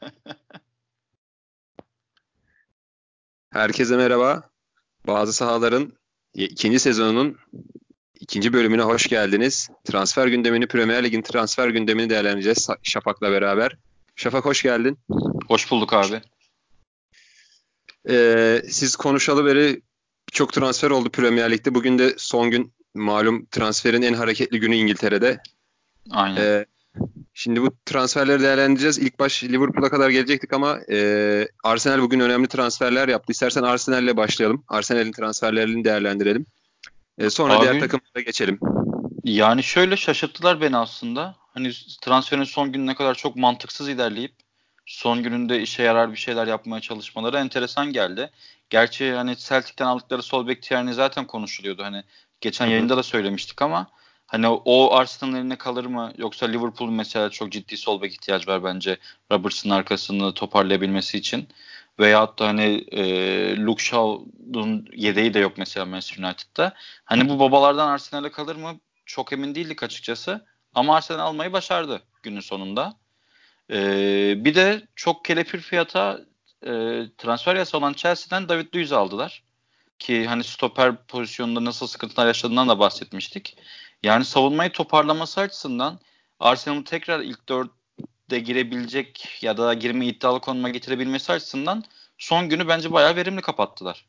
Herkese merhaba. Bazı sahaların ikinci sezonunun ikinci bölümüne hoş geldiniz. Transfer gündemini, Premier Lig'in transfer gündemini değerlendireceğiz Şafak'la beraber. Şafak hoş geldin. Hoş bulduk abi. Ee, siz konuşalı beri çok transfer oldu Premier Lig'de. Bugün de son gün malum transferin en hareketli günü İngiltere'de. Aynen. Ee, Şimdi bu transferleri değerlendireceğiz. İlk baş Liverpool'a kadar gelecektik ama e, Arsenal bugün önemli transferler yaptı. İstersen Arsenal'le başlayalım. Arsenal'in transferlerini değerlendirelim. E, sonra Abi, diğer takımlara geçelim. Yani şöyle şaşırttılar beni aslında. Hani transferin son gününe kadar çok mantıksız ilerleyip son gününde işe yarar bir şeyler yapmaya çalışmaları enteresan geldi. Gerçi hani Celtic'ten aldıkları sol bek Tierney zaten konuşuluyordu. Hani geçen Hı-hı. yayında da söylemiştik ama Hani o Arsenal'ın eline kalır mı? Yoksa Liverpool'un mesela çok ciddi sol bek ihtiyaç var bence Roberts'ın arkasını toparlayabilmesi için. Veyahut da hani e, Luke Shaw'un yedeği de yok mesela Manchester United'da. Hani bu babalardan Arsenal'e kalır mı? Çok emin değildik açıkçası. Ama Arsenal almayı başardı günün sonunda. E, bir de çok kelepir fiyata e, transfer yasa olan Chelsea'den David Luiz aldılar. Ki hani stoper pozisyonunda nasıl sıkıntılar yaşadığından da bahsetmiştik. Yani savunmayı toparlaması açısından Arsenal'ın tekrar ilk dörtte girebilecek ya da girme iddialı konuma getirebilmesi açısından son günü bence bayağı verimli kapattılar.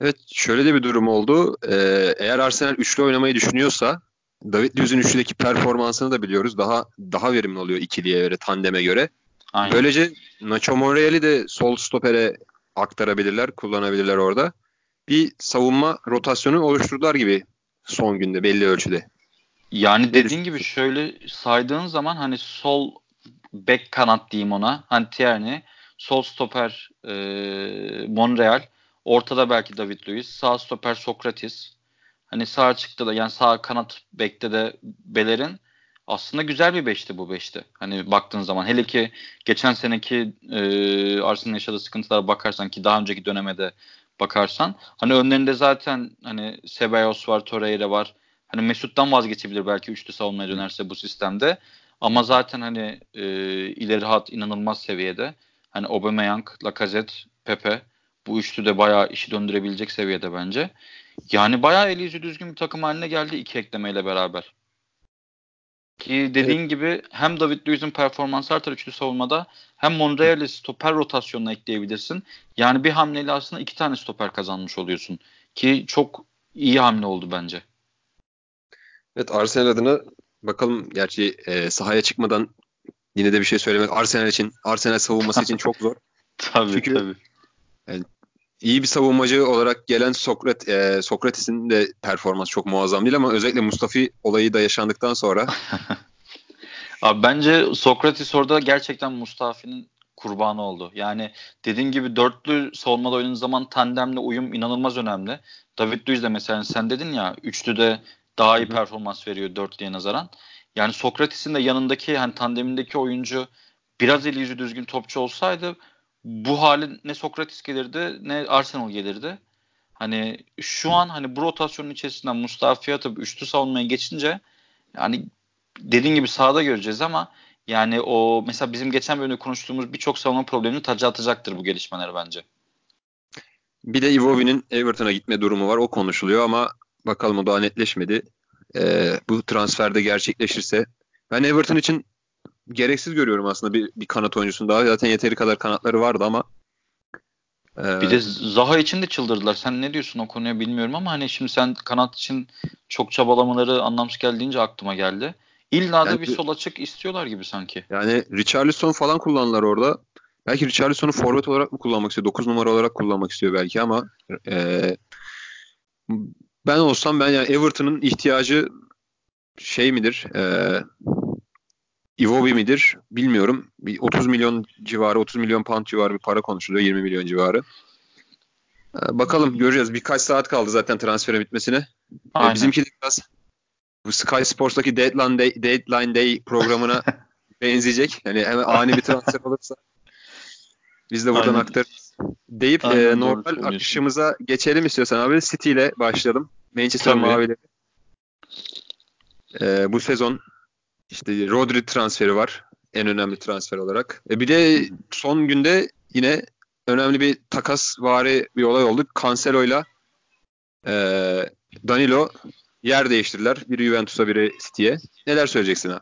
Evet şöyle de bir durum oldu. Ee, eğer Arsenal üçlü oynamayı düşünüyorsa David Luiz'in üçlüdeki performansını da biliyoruz. Daha daha verimli oluyor ikiliye göre, tandeme göre. Aynen. Böylece Nacho Monreal'i de sol stopere aktarabilirler, kullanabilirler orada. Bir savunma rotasyonu oluşturdular gibi son günde belli ölçüde. Yani dediğin gibi şöyle saydığın zaman hani sol bek kanat diyeyim ona. Hani Tierney, sol stoper e, Monreal, ortada belki David Luiz, sağ stoper Sokratis. Hani sağ çıktı da yani sağ kanat bekte de Beler'in aslında güzel bir beşti bu beşti. Hani baktığın zaman hele ki geçen seneki e, Arsenal'ın yaşadığı sıkıntılara bakarsan ki daha önceki dönemede bakarsan. Hani önlerinde zaten hani Ceballos var, Torreira var. Hani Mesut'tan vazgeçebilir belki üçlü savunmaya dönerse bu sistemde. Ama zaten hani e, ileri hat inanılmaz seviyede. Hani Aubameyang, Lacazette, Pepe bu üçlü de bayağı işi döndürebilecek seviyede bence. Yani bayağı eli düzgün bir takım haline geldi iki eklemeyle beraber. Ki dediğin evet. gibi hem David Luiz'in performansı artar üçlü savunmada hem Monreal'i stoper rotasyonuna ekleyebilirsin. Yani bir hamleyle aslında iki tane stoper kazanmış oluyorsun. Ki çok iyi hamle oldu bence. Evet Arsenal adına bakalım gerçi e, sahaya çıkmadan yine de bir şey söylemek Arsenal için Arsenal savunması için çok zor. tabii Çünkü, tabii. İyi bir savunmacı olarak gelen Sokrat, e, Sokrates'in de performans çok muazzam değil ama özellikle Mustafi olayı da yaşandıktan sonra Abi bence Sokrates orada gerçekten Mustafi'nin kurbanı oldu. Yani dediğin gibi dörtlü savunmada oynadığın zaman tandemle uyum inanılmaz önemli. David Luiz de mesela sen dedin ya üçlü de daha iyi performans veriyor dörtlüye nazaran. Yani Sokrates'in de yanındaki hani tandemindeki oyuncu biraz eli yüzü düzgün topçu olsaydı bu hali ne Sokrates gelirdi ne Arsenal gelirdi. Hani şu an hani bu rotasyonun içerisinden Mustafi'ye atıp üçlü savunmaya geçince yani dediğin gibi sahada göreceğiz ama yani o mesela bizim geçen bölümde konuştuğumuz birçok savunma problemini taca atacaktır bu gelişmeler bence. Bir de Iwobi'nin Everton'a gitme durumu var. O konuşuluyor ama bakalım o daha netleşmedi. Ee, bu transferde gerçekleşirse ben Everton için gereksiz görüyorum aslında bir, bir kanat oyuncusunu daha. Zaten yeteri kadar kanatları vardı ama ee, bir de Zaha için de çıldırdılar. Sen ne diyorsun o konuya bilmiyorum ama hani şimdi sen kanat için çok çabalamaları anlamsız geldiğince aklıma geldi. İlla da yani, bir sol açık istiyorlar gibi sanki. Yani Richarlison falan kullanırlar orada. Belki Richarlison'u forvet olarak mı kullanmak istiyor? 9 numara olarak kullanmak istiyor belki ama e, ben olsam ben yani Everton'ın ihtiyacı şey midir? E, Iwobi midir? Bilmiyorum. Bir 30 milyon civarı, 30 milyon pound civarı bir para konuşuluyor. 20 milyon civarı. E, bakalım göreceğiz. Birkaç saat kaldı zaten transferin bitmesine. E, Aynen. E, bizimki de biraz Sky Sports'taki Deadline Day, Deadline Day programına benzeyecek. Yani hemen ani bir transfer olursa biz de buradan Aynen. aktarırız. Deyip Aynen, e, normal akışımıza geçelim istiyorsan abi. City ile başlayalım. Manchester Tabii. Mavileri. E, bu sezon işte Rodri transferi var. en önemli transfer olarak. E bir de son günde yine önemli bir takas vari bir olay oldu. Cancelo'yla e, Danilo yer değiştirdiler. Biri Juventus'a biri City'ye. Neler söyleyeceksin ha?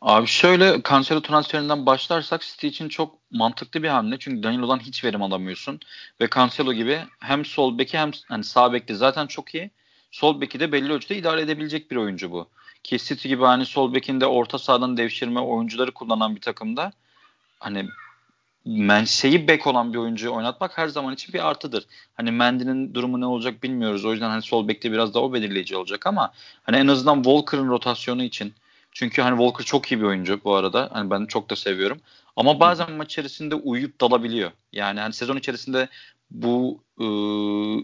Abi şöyle Cancelo transferinden başlarsak City için çok mantıklı bir hamle. Çünkü Danilo'dan hiç verim alamıyorsun. Ve Cancelo gibi hem sol beki hem hani sağ bekte zaten çok iyi. Sol beki de belli ölçüde idare edebilecek bir oyuncu bu. Ki City gibi hani sol bekinde orta sahadan devşirme oyuncuları kullanan bir takımda hani menşei bek olan bir oyuncuyu oynatmak her zaman için bir artıdır. Hani Mendy'nin durumu ne olacak bilmiyoruz. O yüzden hani sol bekte biraz daha o belirleyici olacak ama hani en azından Walker'ın rotasyonu için çünkü hani Walker çok iyi bir oyuncu bu arada. Hani ben çok da seviyorum. Ama bazen maç içerisinde uyuyup dalabiliyor. Yani hani sezon içerisinde bu e,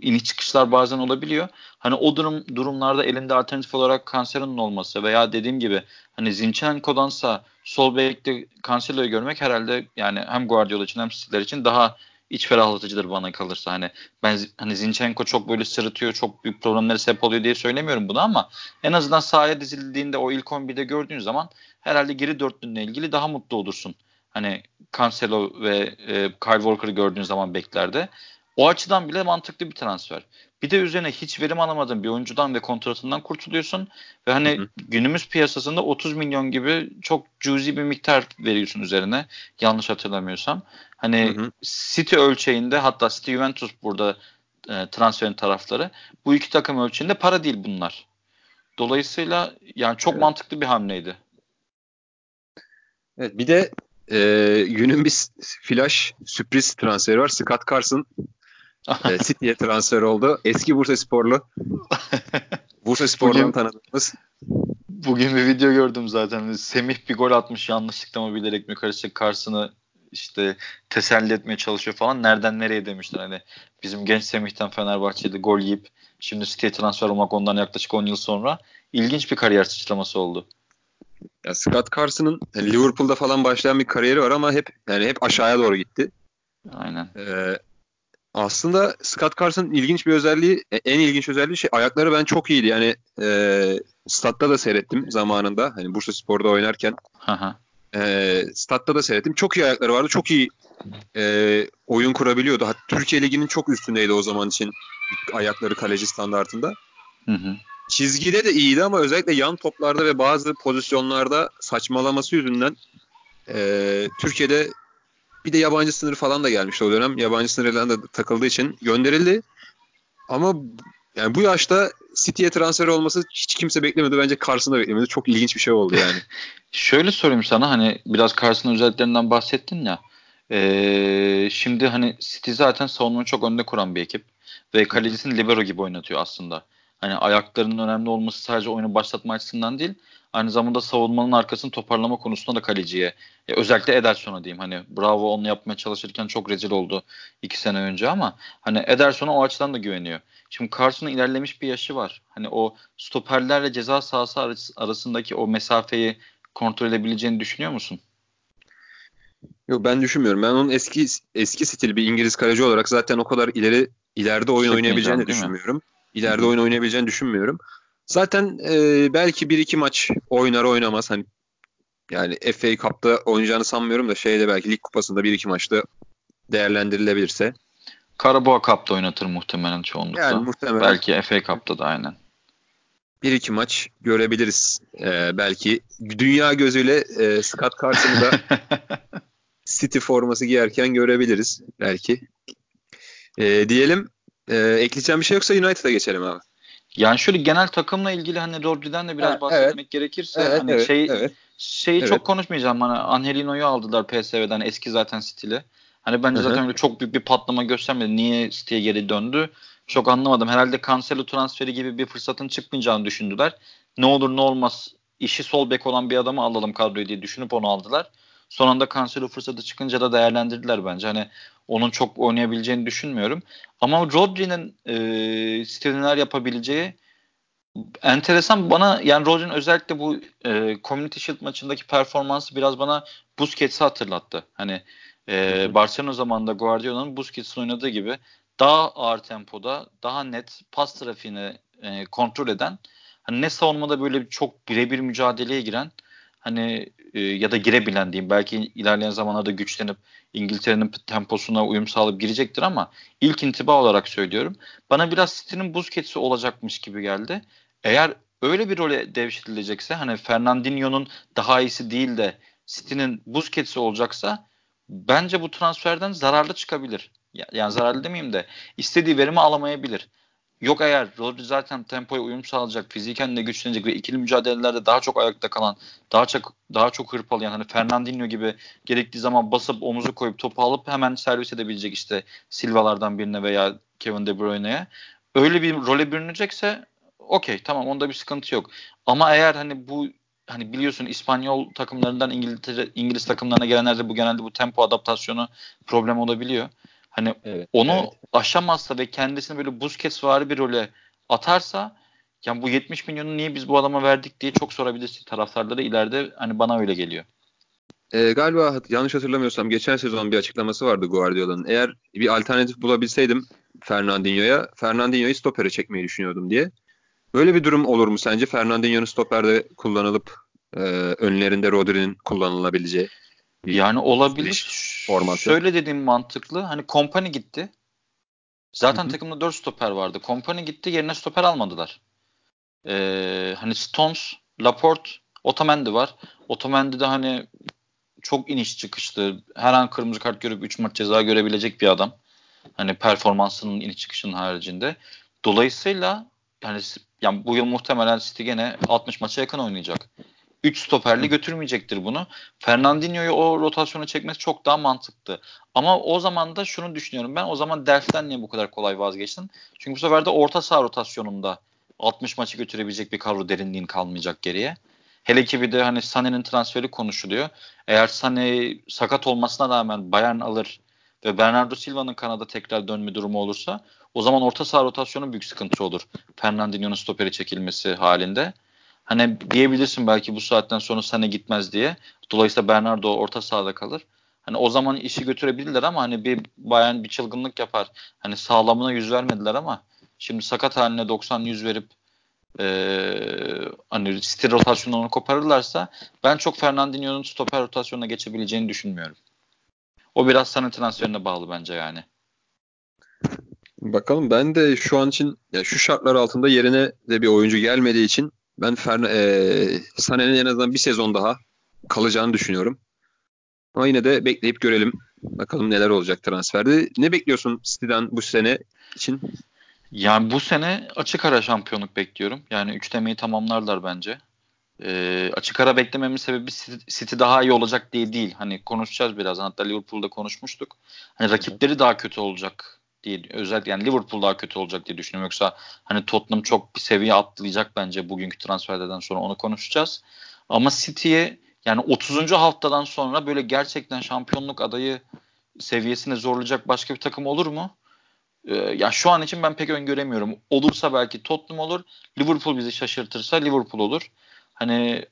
iniş çıkışlar bazen olabiliyor. Hani o durum durumlarda elinde alternatif olarak Cancelo'nun olması veya dediğim gibi hani Zinchenko'dansa sol bekte Cancelo'yu görmek herhalde yani hem Guardiola için hem City'ler için daha iç ferahlatıcıdır bana kalırsa. Hani ben hani Zinchenko çok böyle sırıtıyor, çok büyük problemlere sebep oluyor diye söylemiyorum bunu ama en azından sahaya dizildiğinde o ilk 11'de gördüğün zaman herhalde geri dörtlünle ilgili daha mutlu olursun. Hani Cancelo ve e, Kyle Walker'ı gördüğün zaman beklerde. O açıdan bile mantıklı bir transfer. Bir de üzerine hiç verim alamadığın bir oyuncudan ve kontratından kurtuluyorsun. Ve hani hı hı. günümüz piyasasında 30 milyon gibi çok cüzi bir miktar veriyorsun üzerine. Yanlış hatırlamıyorsam. Hani hı hı. City ölçeğinde hatta City Juventus burada e, transferin tarafları. Bu iki takım ölçeğinde para değil bunlar. Dolayısıyla yani çok evet. mantıklı bir hamleydi. Evet bir de e, günün bir flash sürpriz transferi var. Scott Carson City'ye transfer oldu. Eski Bursa Sporlu. Bursa Spor'dan bugün, tanıdığımız. Bugün bir video gördüm zaten. Semih bir gol atmış yanlışlıkla mı bilerek mi karışık Carson'ı işte teselli etmeye çalışıyor falan. Nereden nereye demişler hani bizim genç Semih'ten Fenerbahçe'de gol yiyip şimdi City'ye transfer olmak ondan yaklaşık 10 yıl sonra ilginç bir kariyer sıçraması oldu. Ya Scott Carson'ın Liverpool'da falan başlayan bir kariyeri var ama hep yani hep aşağıya doğru gitti. Aynen. Ee, aslında Scott Carson'ın ilginç bir özelliği, e, en ilginç özelliği şey ayakları ben çok iyiydi. Yani e, statta da seyrettim zamanında. Hani Bursa Spor'da oynarken. E, statta da seyrettim. Çok iyi ayakları vardı. Çok iyi e, oyun kurabiliyordu. Hatta Türkiye Ligi'nin çok üstündeydi o zaman için ayakları kaleci standartında. Hı hı. Çizgide de iyiydi ama özellikle yan toplarda ve bazı pozisyonlarda saçmalaması yüzünden e, Türkiye'de bir de yabancı sınırı falan da gelmişti o dönem. Yabancı sınırlarına da takıldığı için gönderildi. Ama yani bu yaşta City'ye transfer olması hiç kimse beklemedi. Bence Carson'da beklemedi. Çok ilginç bir şey oldu yani. Şöyle sorayım sana hani biraz Carson'ın özelliklerinden bahsettin ya. Ee, şimdi hani City zaten savunmayı çok önde kuran bir ekip. Ve kalecisini libero gibi oynatıyor aslında. Hani ayaklarının önemli olması sadece oyunu başlatma açısından değil aynı zamanda savunmanın arkasını toparlama konusunda da kaleciye e, özellikle Ederson'a diyeyim hani Bravo onu yapmaya çalışırken çok rezil oldu iki sene önce ama hani Ederson'a o açıdan da güveniyor. Şimdi Carson'un ilerlemiş bir yaşı var. Hani o stoperlerle ceza sahası arasındaki o mesafeyi kontrol edebileceğini düşünüyor musun? Yok ben düşünmüyorum. Ben onun eski eski stil bir İngiliz kaleci olarak zaten o kadar ileri ileride oyun oynayabileceğini düşünmüyorum. İleride oyun oynayabileceğini düşünmüyorum. Zaten e, belki bir iki maç oynar oynamaz. Hani yani FA Cup'ta oynayacağını sanmıyorum da şeyde belki lig kupasında bir iki maçta değerlendirilebilirse. Karabağ Cup'ta oynatır muhtemelen çoğunlukla. Yani muhtemelen. Belki FA Cup'ta da aynen. Bir iki maç görebiliriz. Ee, belki dünya gözüyle e, Scott Carson'ı da City forması giyerken görebiliriz belki. E, diyelim e, ekleyeceğim bir şey yoksa United'a geçelim abi. Yani şöyle genel takımla ilgili hani Rodri'den de biraz ha, bahsetmek evet. gerekirse evet, hani evet, şey evet. şeyi evet. çok konuşmayacağım hani Angelino'yu aldılar PSV'den eski zaten stili. Hani bence Hı-hı. zaten öyle çok büyük bir patlama göstermedi. Niye City'ye geri döndü? Çok anlamadım. Herhalde Cancelo transferi gibi bir fırsatın çıkmayacağını düşündüler. Ne olur ne olmaz işi sol bek olan bir adamı alalım kadroya diye düşünüp onu aldılar. Son anda Cancelo fırsatı çıkınca da değerlendirdiler bence. Hani onun çok oynayabileceğini düşünmüyorum. Ama Rodri'nin e, stiliner yapabileceği enteresan bana yani Rodri'nin özellikle bu e, Community Shield maçındaki performansı biraz bana Busquets'i hatırlattı. Hani e, Barcelona zamanında Guardiola'nın Busquets'in oynadığı gibi daha ağır tempoda, daha net pas trafiğini e, kontrol eden, hani ne savunmada böyle çok birebir mücadeleye giren, hani e, ya da girebilen diyeyim. Belki ilerleyen zamanlarda güçlenip İngiltere'nin temposuna uyum sağlayıp girecektir ama ilk intiba olarak söylüyorum. Bana biraz City'nin Busquets'i olacakmış gibi geldi. Eğer öyle bir role devşirilecekse hani Fernandinho'nun daha iyisi değil de City'nin Busquets'i olacaksa bence bu transferden zararlı çıkabilir. Yani zararlı demeyeyim de istediği verimi alamayabilir. Yok eğer Rodri zaten tempoya uyum sağlayacak, fiziken de güçlenecek ve ikili mücadelelerde daha çok ayakta kalan, daha çok daha çok hırpalayan hani Fernandinho gibi gerektiği zaman basıp omuzu koyup topu alıp hemen servis edebilecek işte Silva'lardan birine veya Kevin De Bruyne'ye. Öyle bir role bürünecekse okey tamam onda bir sıkıntı yok. Ama eğer hani bu hani biliyorsun İspanyol takımlarından İngiltere İngiliz takımlarına gelenlerde bu genelde bu tempo adaptasyonu problem olabiliyor. Hani evet, onu evet. aşamazsa ve kendisini böyle Busquets vari bir role atarsa yani bu 70 milyonu niye biz bu adama verdik diye çok sorabilirsin taraftarları ileride hani bana öyle geliyor. E, galiba yanlış hatırlamıyorsam geçen sezon bir açıklaması vardı Guardiola'nın. Eğer bir alternatif bulabilseydim Fernandinho'ya, Fernandinho'yu stopere çekmeyi düşünüyordum diye. Böyle bir durum olur mu sence? Fernandinho'nun stoperde kullanılıp e, önlerinde Rodri'nin kullanılabileceği. Yani olabilir. Formatı. Şöyle dediğim mantıklı. Hani Kompany gitti. Zaten Hı-hı. takımda 4 stoper vardı. Kompany gitti yerine stoper almadılar. Ee, hani Stones, Laporte, Otamendi var. Otamendi de hani çok iniş çıkışlı. Her an kırmızı kart görüp 3 maç ceza görebilecek bir adam. Hani performansının iniş çıkışının haricinde. Dolayısıyla yani, yani bu yıl muhtemelen City gene 60 maça yakın oynayacak. 3 stoperli götürmeyecektir bunu. Fernandinho'yu o rotasyona çekmesi çok daha mantıklı. Ama o zaman da şunu düşünüyorum ben. O zaman Delf'ten niye bu kadar kolay vazgeçtin? Çünkü bu sefer de orta saha rotasyonunda 60 maçı götürebilecek bir kadro derinliğin kalmayacak geriye. Hele ki bir de hani Sané'nin transferi konuşuluyor. Eğer Sané sakat olmasına rağmen Bayern alır ve Bernardo Silva'nın kanada tekrar dönme durumu olursa o zaman orta saha rotasyonu büyük sıkıntı olur. Fernandinho'nun stoperi çekilmesi halinde. Hani diyebilirsin belki bu saatten sonra Sané gitmez diye. Dolayısıyla Bernardo orta sahada kalır. Hani o zaman işi götürebilirler ama hani bir bayan bir çılgınlık yapar. Hani sağlamına yüz vermediler ama şimdi sakat haline 90-100 verip ee, hani City rotasyonunu koparırlarsa ben çok Fernandinho'nun stoper rotasyonuna geçebileceğini düşünmüyorum. O biraz sana transferine bağlı bence yani. Bakalım ben de şu an için ya şu şartlar altında yerine de bir oyuncu gelmediği için ben Fern e, Sané'nin en azından bir sezon daha kalacağını düşünüyorum. Ama yine de bekleyip görelim. Bakalım neler olacak transferde. Ne bekliyorsun City'den bu sene için? Yani bu sene açık ara şampiyonluk bekliyorum. Yani üçlemeyi tamamlarlar bence. Ee, açık ara beklememin sebebi City daha iyi olacak diye değil. Hani konuşacağız biraz. Hatta Liverpool'da konuşmuştuk. Hani rakipleri daha kötü olacak diye özellikle yani Liverpool daha kötü olacak diye düşünüyorum. Yoksa hani Tottenham çok bir seviye atlayacak bence bugünkü transferlerden sonra onu konuşacağız. Ama City'ye yani 30. haftadan sonra böyle gerçekten şampiyonluk adayı seviyesine zorlayacak başka bir takım olur mu? Ee, ya şu an için ben pek öngöremiyorum. Olursa belki Tottenham olur. Liverpool bizi şaşırtırsa Liverpool olur. Hani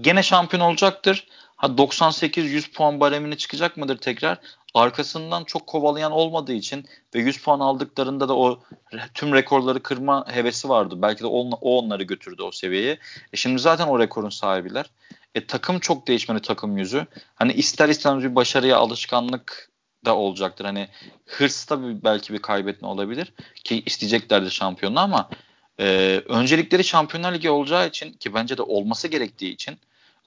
gene şampiyon olacaktır. Ha 98-100 puan baremine çıkacak mıdır tekrar? Arkasından çok kovalayan olmadığı için ve 100 puan aldıklarında da o tüm rekorları kırma hevesi vardı. Belki de o, o onları götürdü o seviyeye. E şimdi zaten o rekorun sahibiler. E takım çok değişmeli takım yüzü. Hani ister istemez bir başarıya alışkanlık da olacaktır. Hani hırs da belki bir kaybetme olabilir ki isteyeceklerdir şampiyonluğu ama e, öncelikleri Şampiyonlar Ligi olacağı için ki bence de olması gerektiği için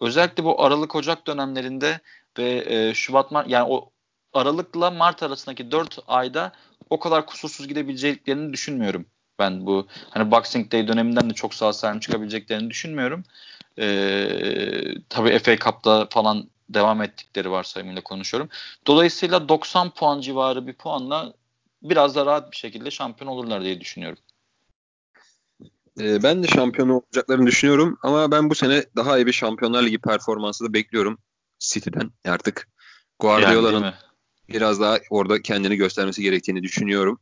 özellikle bu Aralık Ocak dönemlerinde ve e, Şubat Mart yani o Aralık'la Mart arasındaki 4 ayda o kadar kusursuz gidebileceklerini düşünmüyorum. Ben bu hani Boxing Day döneminden de çok sağ salim çıkabileceklerini düşünmüyorum. Ee, tabii FA Cup'ta falan devam ettikleri varsayımıyla konuşuyorum. Dolayısıyla 90 puan civarı bir puanla biraz da rahat bir şekilde şampiyon olurlar diye düşünüyorum. Ee, ben de şampiyon olacaklarını düşünüyorum ama ben bu sene daha iyi bir Şampiyonlar Ligi performansı da bekliyorum City'den artık. Guardiola'nın yani, biraz daha orada kendini göstermesi gerektiğini düşünüyorum.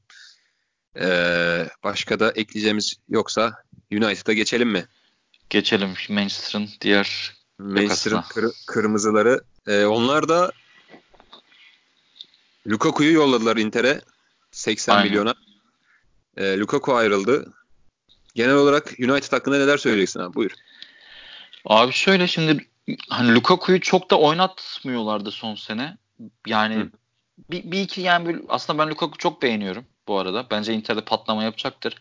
Ee, başka da ekleyeceğimiz yoksa United'a geçelim mi? Geçelim Manchester'ın diğer Manchester'ın kır, kırmızıları. Ee, onlar da Lukaku'yu yolladılar Inter'e 80 Aynen. milyona. Ee, Lukaku ayrıldı. Genel olarak United hakkında neler söyleyeceksin abi? Buyur. Abi şöyle şimdi hani Lukaku'yu çok da oynatmıyorlardı son sene. Yani Hı. Bir, bir iki yani bir, aslında ben Lukaku çok beğeniyorum bu arada. Bence Inter'de patlama yapacaktır.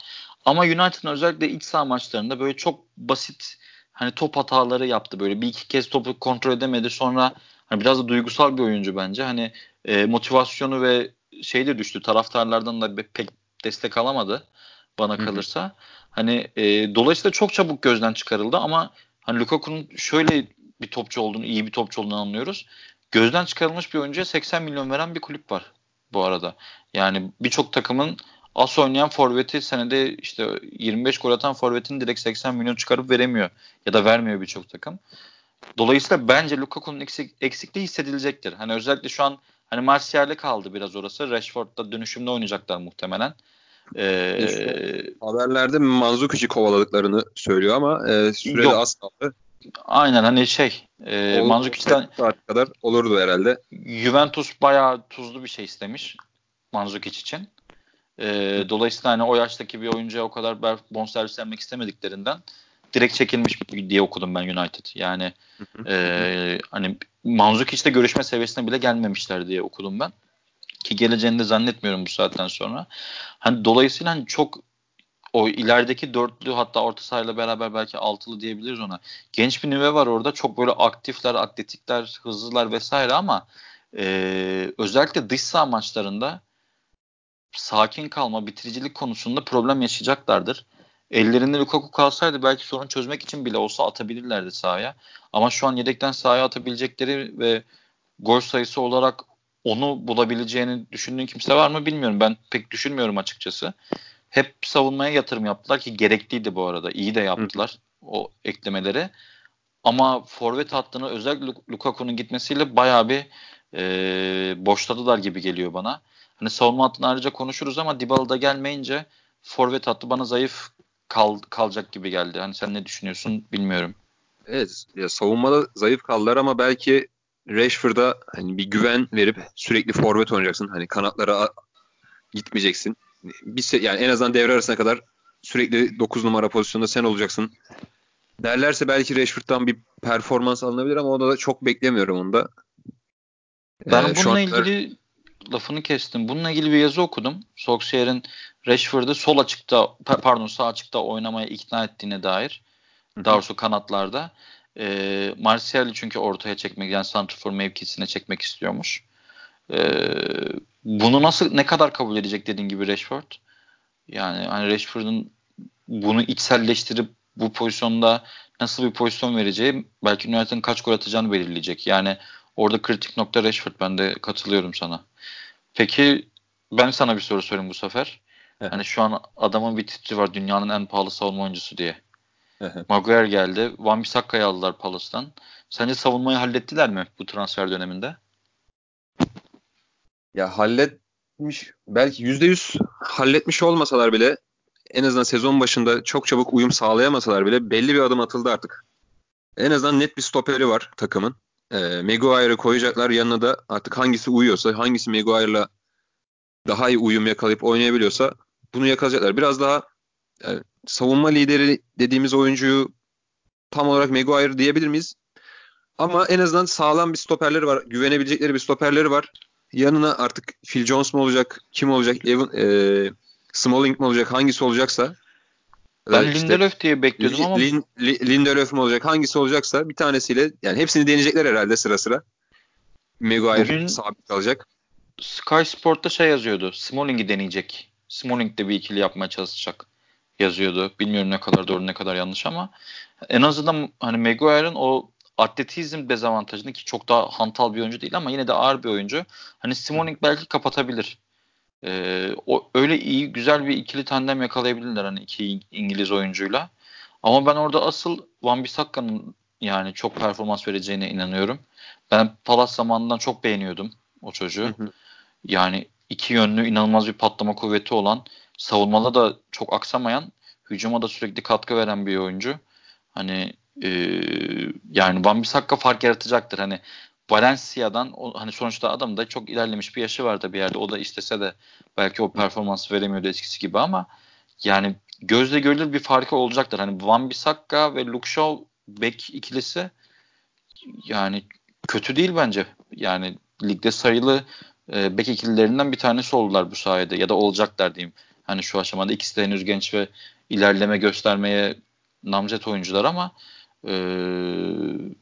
Ama United'ın özellikle iç saha maçlarında böyle çok basit hani top hataları yaptı böyle bir iki kez topu kontrol edemedi sonra hani biraz da duygusal bir oyuncu bence hani e, motivasyonu ve şey de düştü taraftarlardan da pek destek alamadı bana kalırsa. Hı hı. Hani e, dolayısıyla çok çabuk gözden çıkarıldı ama hani Lukaku'nun şöyle bir topçu olduğunu, iyi bir topçu olduğunu anlıyoruz. Gözden çıkarılmış bir oyuncuya 80 milyon veren bir kulüp var bu arada. Yani birçok takımın as oynayan forveti senede işte 25 gol atan forvetin direkt 80 milyon çıkarıp veremiyor ya da vermiyor birçok takım. Dolayısıyla bence Lukaku'nun eksik, eksikliği hissedilecektir. Hani özellikle şu an hani Martial'e kaldı biraz orası. Rashford'da dönüşümde oynayacaklar muhtemelen. Ee, haberlerde Manzukic'i kovaladıklarını söylüyor ama e, yok. az kaldı. Aynen hani şey e, Manzukic'den kadar olurdu herhalde. Juventus bayağı tuzlu bir şey istemiş Manzukic için. E, dolayısıyla hani o yaştaki bir oyuncuya o kadar bonservis vermek istemediklerinden direkt çekilmiş diye okudum ben United. Yani e, hani Manzukic'le görüşme seviyesine bile gelmemişler diye okudum ben. Ki geleceğini de zannetmiyorum bu saatten sonra. Hani dolayısıyla hani çok o ilerideki dörtlü hatta orta sahayla beraber belki altılı diyebiliriz ona. Genç bir nüve var orada. Çok böyle aktifler, atletikler, hızlılar vesaire ama e, özellikle dış saha maçlarında sakin kalma, bitiricilik konusunda problem yaşayacaklardır. Ellerinde Lukaku kalsaydı belki sorun çözmek için bile olsa atabilirlerdi sahaya. Ama şu an yedekten sahaya atabilecekleri ve gol sayısı olarak onu bulabileceğini düşündüğün kimse var mı bilmiyorum. Ben pek düşünmüyorum açıkçası. Hep savunmaya yatırım yaptılar ki gerekliydi bu arada. İyi de yaptılar Hı. o eklemeleri. Ama forvet hattını özellikle Lukaku'nun gitmesiyle bayağı bir e, boşladılar gibi geliyor bana. Hani savunma hattını ayrıca konuşuruz ama Dybala'da gelmeyince forvet hattı bana zayıf kal, kalacak gibi geldi. Hani sen ne düşünüyorsun bilmiyorum. Evet ya savunmada zayıf kaldılar ama belki Rashford'a hani bir güven verip sürekli forvet oynayacaksın. Hani kanatlara gitmeyeceksin. Bir yani en azından devre arasına kadar sürekli 9 numara pozisyonda sen olacaksın. Derlerse belki Rashford'dan bir performans alınabilir ama onda da çok beklemiyorum onda. Ben ee, bununla ilgili lafını kestim. Bununla ilgili bir yazı okudum. Solskjaer'in Rashford'u sol açıkta pardon sağ açıkta oynamaya ikna ettiğine dair. Daha doğrusu kanatlarda. E, Martial'i çünkü ortaya çekmek yani santrafor mevkisine çekmek istiyormuş. E, bunu nasıl ne kadar kabul edecek dediğin gibi Rashford? Yani hani Rashford'un bunu içselleştirip bu pozisyonda nasıl bir pozisyon vereceği belki United'ın kaç gol atacağını belirleyecek. Yani orada kritik nokta Rashford. Ben de katılıyorum sana. Peki ben sana bir soru sorayım bu sefer. hani şu an adamın bir titri var dünyanın en pahalı savunma oyuncusu diye. Maguire geldi. Van Bissakka'yı aldılar Palace'tan. Sence savunmayı hallettiler mi bu transfer döneminde? Ya halletmiş belki %100 halletmiş olmasalar bile en azından sezon başında çok çabuk uyum sağlayamasalar bile belli bir adım atıldı artık. En azından net bir stoperi var takımın. E, Maguire'ı koyacaklar yanına da artık hangisi uyuyorsa hangisi Maguire'la daha iyi uyum yakalayıp oynayabiliyorsa bunu yakalayacaklar. Biraz daha yani savunma lideri dediğimiz oyuncuyu tam olarak Maguire diyebilir miyiz? Ama en azından sağlam bir stoperleri var. Güvenebilecekleri bir stoperleri var. Yanına artık Phil Jones mu olacak? Kim olacak? Evan, e, Smalling mi olacak? Hangisi olacaksa. Ben işte, Lindelöf diye bekliyordum ama. Lin, Lindelöf mu olacak? Hangisi olacaksa bir tanesiyle yani hepsini deneyecekler herhalde sıra sıra. Maguire Bugün sabit kalacak. Sky Sport'ta şey yazıyordu. Smalling'i deneyecek. Smalling de bir ikili yapmaya çalışacak yazıyordu. Bilmiyorum ne kadar doğru ne kadar yanlış ama en azından hani Maguire'ın o atletizm dezavantajını ki çok daha hantal bir oyuncu değil ama yine de ağır bir oyuncu. Hani Smalling belki kapatabilir. Ee, o öyle iyi güzel bir ikili tandem yakalayabilirler hani iki İngiliz oyuncuyla. Ama ben orada asıl Van Bissakka'nın yani çok performans vereceğine inanıyorum. Ben Palace zamanından çok beğeniyordum o çocuğu. Hı hı. Yani iki yönlü inanılmaz bir patlama kuvveti olan savunmada da çok aksamayan hücuma da sürekli katkı veren bir oyuncu. Hani e, yani Van Bissaka fark yaratacaktır. Hani Valencia'dan o, hani sonuçta adam da çok ilerlemiş bir yaşı vardı bir yerde. O da istese de belki o performans veremiyordu eskisi gibi ama yani gözle görülür bir farkı olacaktır. Hani Van Bissaka ve Luke Shaw bek ikilisi yani kötü değil bence. Yani ligde sayılı e, bek ikililerinden bir tanesi oldular bu sayede ya da olacaklar diyeyim. Hani şu aşamada ikisi de henüz genç ve ilerleme göstermeye namzet oyuncular ama e,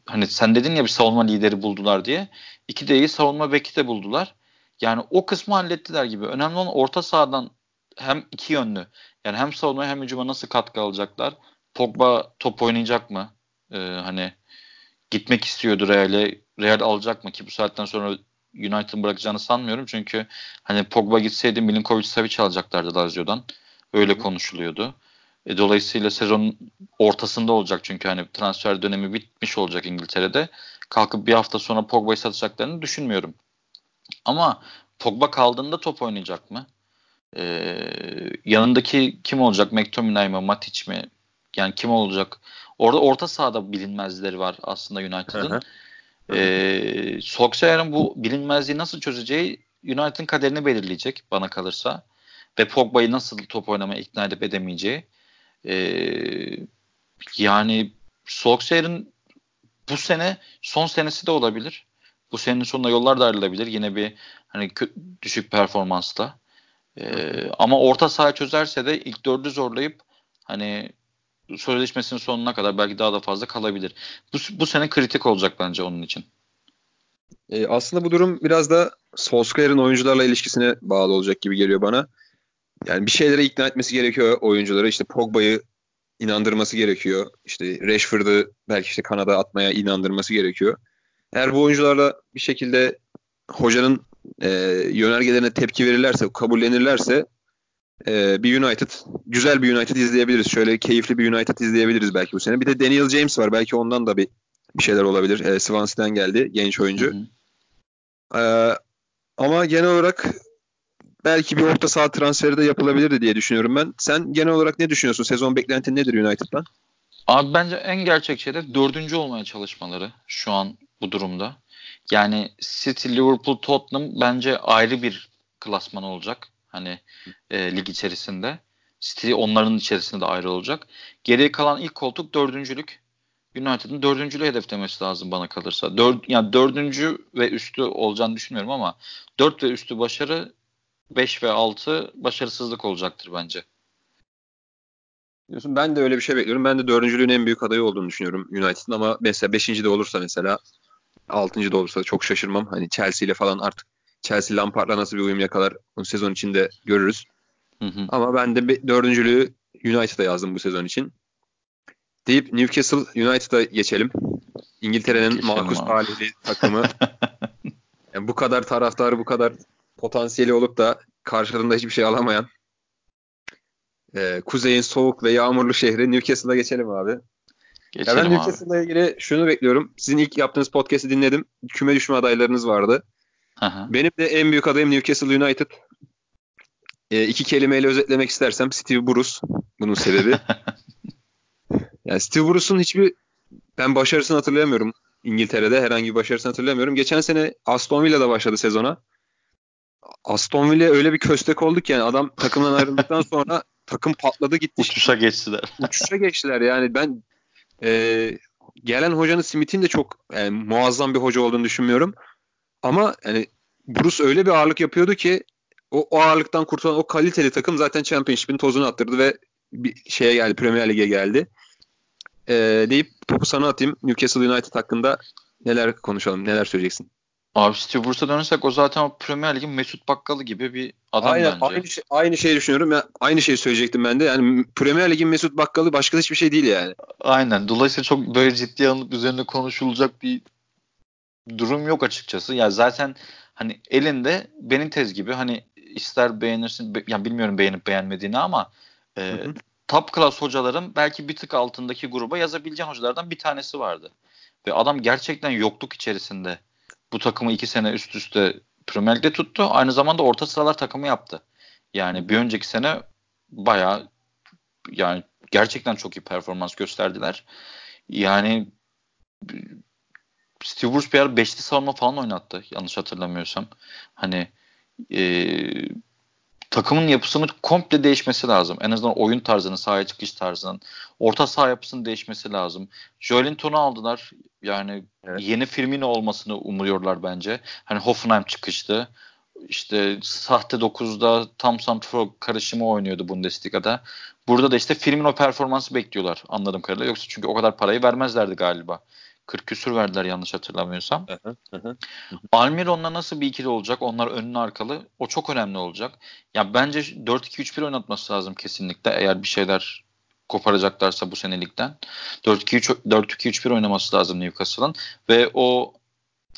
hani sen dedin ya bir savunma lideri buldular diye. İki de iyi savunma beki de buldular. Yani o kısmı hallettiler gibi. Önemli olan orta sahadan hem iki yönlü. Yani hem savunmaya hem hücuma nasıl katkı alacaklar? Pogba top oynayacak mı? Ee, hani gitmek istiyordu Real'e. Real alacak mı ki bu saatten sonra United'ın bırakacağını sanmıyorum. Çünkü hani Pogba gitseydi Milinkovic Savic alacaklardı Lazio'dan. Öyle konuşuluyordu. E, dolayısıyla sezonun ortasında olacak çünkü hani transfer dönemi bitmiş olacak İngiltere'de. Kalkıp bir hafta sonra Pogba'yı satacaklarını düşünmüyorum. Ama Pogba kaldığında top oynayacak mı? Ee, yanındaki kim olacak? McTominay mı? Matic mi? Yani kim olacak? Orada orta sahada bilinmezleri var aslında United'ın. ee, Solskjaer'in bu bilinmezliği nasıl çözeceği United'ın kaderini belirleyecek bana kalırsa. Ve Pogba'yı nasıl top oynamaya ikna edip edemeyeceği. Ee, yani Solskjaer'in bu sene son senesi de olabilir. Bu senenin sonunda yollar da ayrılabilir. Yine bir hani düşük performansla. Ee, ama orta saha çözerse de ilk dördü zorlayıp hani sözleşmesinin sonuna kadar belki daha da fazla kalabilir. Bu, bu sene kritik olacak bence onun için. E, aslında bu durum biraz da Solskjaer'in oyuncularla ilişkisine bağlı olacak gibi geliyor bana. Yani bir şeylere ikna etmesi gerekiyor oyuncuları. İşte Pogba'yı inandırması gerekiyor. İşte Rashford'ı belki işte Kanada atmaya inandırması gerekiyor. Eğer bu oyuncularla bir şekilde hocanın e, yönergelerine tepki verirlerse, kabullenirlerse e, bir United, güzel bir United izleyebiliriz. Şöyle keyifli bir United izleyebiliriz belki bu sene. Bir de Daniel James var. Belki ondan da bir bir şeyler olabilir. E, Swansea'den geldi. Genç oyuncu. Hı hı. E, ama genel olarak belki bir orta saha transferi de yapılabilirdi diye düşünüyorum ben. Sen genel olarak ne düşünüyorsun? Sezon beklentin nedir United'dan? Abi bence en gerçek şey de dördüncü olmaya çalışmaları şu an bu durumda. Yani City, Liverpool, Tottenham bence ayrı bir klasman olacak. Hani e, lig içerisinde. City onların içerisinde de ayrı olacak. Geriye kalan ilk koltuk dördüncülük. United'ın dördüncülüğü hedeflemesi lazım bana kalırsa. Dört, yani dördüncü ve üstü olacağını düşünmüyorum ama dört ve üstü başarı 5 ve 6 başarısızlık olacaktır bence. Diyorsun ben de öyle bir şey bekliyorum. Ben de dördüncülüğün en büyük adayı olduğunu düşünüyorum United'ın ama mesela beşinci de olursa mesela altıncı da olursa çok şaşırmam. Hani Chelsea ile falan artık Chelsea Lampard'la nasıl bir uyum yakalar onu sezon içinde görürüz. Hı hı. Ama ben de dördüncülüğü United'a yazdım bu sezon için. Deyip Newcastle United'a geçelim. İngiltere'nin Marcus talihli takımı. yani bu kadar taraftarı, bu kadar potansiyeli olup da karşılığında hiçbir şey alamayan e, kuzeyin soğuk ve yağmurlu şehri Newcastle'a geçelim abi. Geçelim ya ben Newcastle'la ilgili şunu bekliyorum. Sizin ilk yaptığınız podcast'i dinledim. Küme düşme adaylarınız vardı. Aha. Benim de en büyük adayım Newcastle United. E, iki kelimeyle özetlemek istersem Steve Bruce. Bunun sebebi. yani Steve Bruce'un hiçbir ben başarısını hatırlayamıyorum. İngiltere'de herhangi bir başarısını hatırlamıyorum. Geçen sene Aston Villa'da başladı sezona. Aston Villa öyle bir köstek olduk yani adam takımdan ayrıldıktan sonra takım patladı gitti. Uçuşa geçtiler. Uçuşa geçtiler yani ben e, gelen hocanın Smith'in de çok yani, muazzam bir hoca olduğunu düşünmüyorum. Ama yani Bruce öyle bir ağırlık yapıyordu ki o, o ağırlıktan kurtulan o kaliteli takım zaten Championship'in tozunu attırdı ve bir şeye geldi Premier Lig'e geldi. E, deyip topu sana atayım. Newcastle United hakkında neler konuşalım, neler söyleyeceksin? Abi Steve Bruce'a dönersek o zaten o Premier Lig'in Mesut Bakkalı gibi bir adam Aynen, bence. Aynı, şey, aynı şeyi düşünüyorum. Ya, aynı şeyi söyleyecektim ben de. Yani Premier Lig'in Mesut Bakkalı başka hiçbir şey değil yani. Aynen. Dolayısıyla çok böyle ciddi alınıp üzerine konuşulacak bir durum yok açıkçası. Ya zaten hani elinde Benitez gibi hani ister beğenirsin be, yani bilmiyorum beğenip beğenmediğini ama e, hı hı. top class hocaların belki bir tık altındaki gruba yazabileceğin hocalardan bir tanesi vardı. Ve adam gerçekten yokluk içerisinde bu takımı iki sene üst üste Premier Lig'de tuttu. Aynı zamanda orta sıralar takımı yaptı. Yani bir önceki sene bayağı yani gerçekten çok iyi performans gösterdiler. Yani Steve Bruce bir ara beşli savunma falan oynattı yanlış hatırlamıyorsam. Hani e, takımın yapısının komple değişmesi lazım. En azından oyun tarzının, sahaya çıkış tarzının, orta saha yapısının değişmesi lazım. Joelinton'u aldılar. Yani evet. yeni Firmino olmasını umuyorlar bence. Hani Hoffenheim çıkıştı. İşte sahte 9'da tam santrfor karışımı oynuyordu Bundesliga'da. Burada da işte Firmino performansı bekliyorlar anladığım kadarıyla. Yoksa çünkü o kadar parayı vermezlerdi galiba. 40 küsür verdiler yanlış hatırlamıyorsam. Almiron'la nasıl bir ikili olacak? Onlar önlü arkalı. O çok önemli olacak. Ya bence 4-2-3-1 oynatması lazım kesinlikle eğer bir şeyler koparacaklarsa bu senelikten. 4-2-3-1 oynaması lazım Newcastle'ın ve o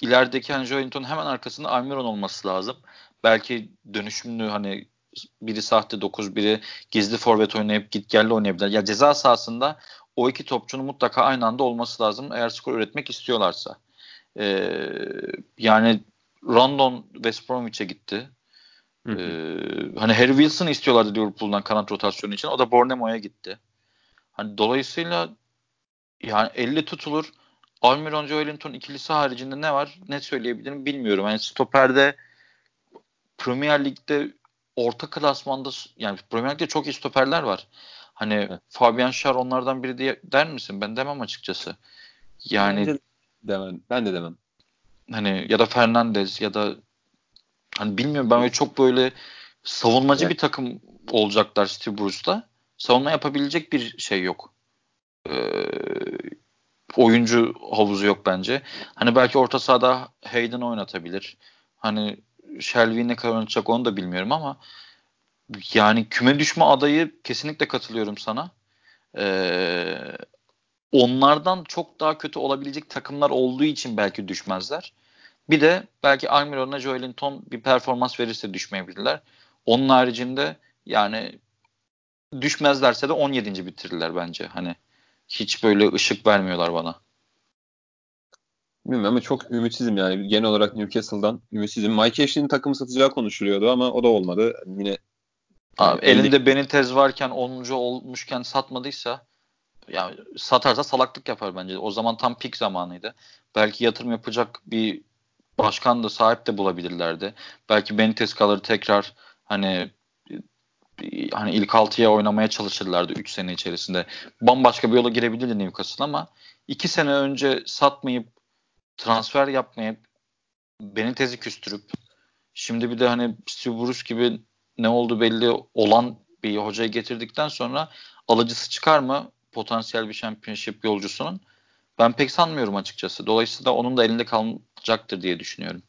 ilerideki hani Joelinton hemen arkasında Almiron olması lazım. Belki dönüşümlü hani biri sahte 9 biri gizli forvet oynayıp git gelli oynayabilir. Ya ceza sahasında o iki topçunun mutlaka aynı anda olması lazım eğer skor üretmek istiyorlarsa. Ee, yani Rondon West Bromwich'e gitti. Ee, hani Harry Wilson'ı istiyorlardı Liverpool'dan kanat rotasyonu için. O da Bournemouth'a gitti. Hani dolayısıyla yani 50 tutulur. Almiron Joelinton ikilisi haricinde ne var? Ne söyleyebilirim bilmiyorum. Yani stoperde Premier Lig'de orta klasmanda yani Premier Lig'de çok iyi stoperler var. Hani evet. Fabian Schär onlardan biri diye der misin? Ben demem açıkçası. Yani Bence demem. Ben de demem. Hani ya da Fernandez ya da hani bilmiyorum ben öyle çok böyle savunmacı evet. bir takım olacaklar Steve Bruce'la. Savunma yapabilecek bir şey yok. Ee, oyuncu havuzu yok bence. Hani belki orta sahada Hayden oynatabilir. Hani Shelby ne kadar oynatacak onu da bilmiyorum ama yani küme düşme adayı kesinlikle katılıyorum sana. Ee, onlardan çok daha kötü olabilecek takımlar olduğu için belki düşmezler. Bir de belki Almiron'la Joelinton bir performans verirse düşmeyebilirler. Onun haricinde yani düşmezlerse de 17. bitirirler bence. Hani hiç böyle ışık vermiyorlar bana. Bilmiyorum ama çok ümitsizim yani. Genel olarak Newcastle'dan ümitsizim. Mike Ashley'nin takımı satacağı konuşuluyordu ama o da olmadı. Yine Abi, elinde Benitez varken 10. olmuşken satmadıysa yani satarsa salaklık yapar bence. O zaman tam pik zamanıydı. Belki yatırım yapacak bir başkan da sahip de bulabilirlerdi. Belki Benitez kalır tekrar hani hani ilk altıya oynamaya çalışırlardı 3 sene içerisinde. Bambaşka bir yola girebilirdi Newcastle ama 2 sene önce satmayıp transfer yapmayıp Benitez'i küstürüp şimdi bir de hani Steve Bruce gibi ne oldu belli olan bir hocayı getirdikten sonra alıcısı çıkar mı potansiyel bir championship yolcusunun? Ben pek sanmıyorum açıkçası. Dolayısıyla onun da elinde kalacaktır diye düşünüyorum.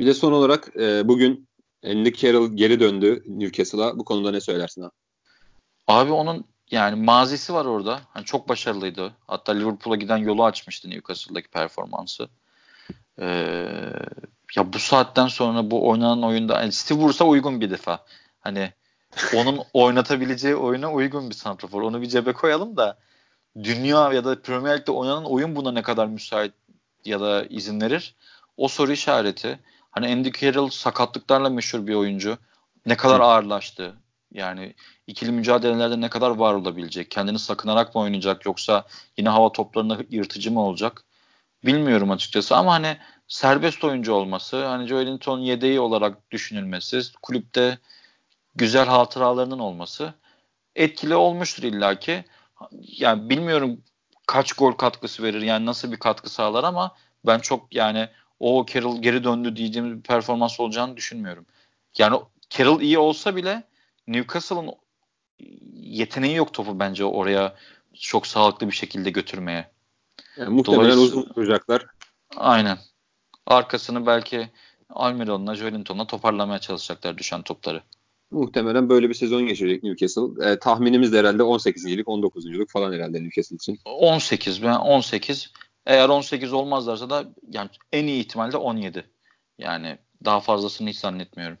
Bir de son olarak e, bugün Andy Carroll geri döndü Newcastle'a. Bu konuda ne söylersin abi? Abi onun yani mazisi var orada. Hani çok başarılıydı. Hatta Liverpool'a giden yolu açmıştı Newcastle'daki performansı. Ee, ya bu saatten sonra bu oynanan oyunda yani Steve Bruce'a uygun bir defa. Hani onun oynatabileceği oyuna uygun bir santrafor. Onu bir cebe koyalım da dünya ya da Premier Lig'de oynanan oyun buna ne kadar müsait ya da izin verir? O soru işareti. Hani Andy Carroll sakatlıklarla meşhur bir oyuncu. Ne kadar ağırlaştı? Yani ikili mücadelelerde ne kadar var olabilecek? Kendini sakınarak mı oynayacak yoksa yine hava toplarında yırtıcı mı olacak? Bilmiyorum açıkçası ama hani serbest oyuncu olması, hani Joelinton yedeği olarak düşünülmesi, kulüpte güzel hatıralarının olması etkili olmuştur illaki. Yani bilmiyorum kaç gol katkısı verir yani nasıl bir katkı sağlar ama ben çok yani o Carroll geri döndü diyeceğimiz bir performans olacağını düşünmüyorum. Yani Carroll iyi olsa bile Newcastle'ın yeteneği yok topu bence oraya çok sağlıklı bir şekilde götürmeye. Yani muhtemelen uzun tutacaklar. Aynen. Arkasını belki Almiron'la Joelinton'la toparlamaya çalışacaklar düşen topları. Muhtemelen böyle bir sezon geçirecek Newcastle. E, tahminimiz de herhalde 18.lik 19.luk falan herhalde Newcastle için. 18 ben 18. Eğer 18 olmazlarsa da yani en iyi ihtimalle 17. Yani daha fazlasını hiç zannetmiyorum.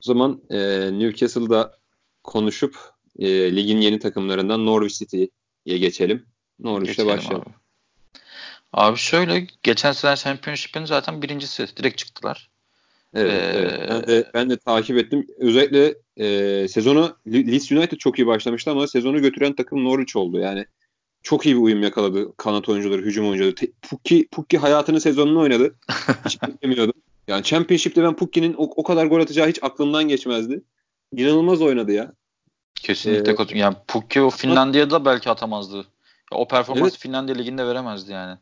O zaman e, Newcastle'da konuşup e, ligin yeni takımlarından Norwich City'ye geçelim. Norwich'te başlayalım. Abi. Abi şöyle geçen sene Championship'in zaten birincisi. Direkt çıktılar. Evet, ee, evet. Ben, de, ben de takip ettim. Özellikle e, sezonu Leeds United çok iyi başlamıştı ama sezonu götüren takım Norwich oldu. Yani çok iyi bir uyum yakaladı kanat oyuncuları, hücum oyuncuları. Pukki, Pukki hayatının sezonunu oynadı. Hiç beklemiyordum. Yani Championship'te ben Pukki'nin o, o kadar gol atacağı hiç aklımdan geçmezdi. İnanılmaz oynadı ya. Kesinlikle ee, yani Pukki o Finlandiya'da belki atamazdı. O performans evet. Finlandiya liginde veremezdi yani.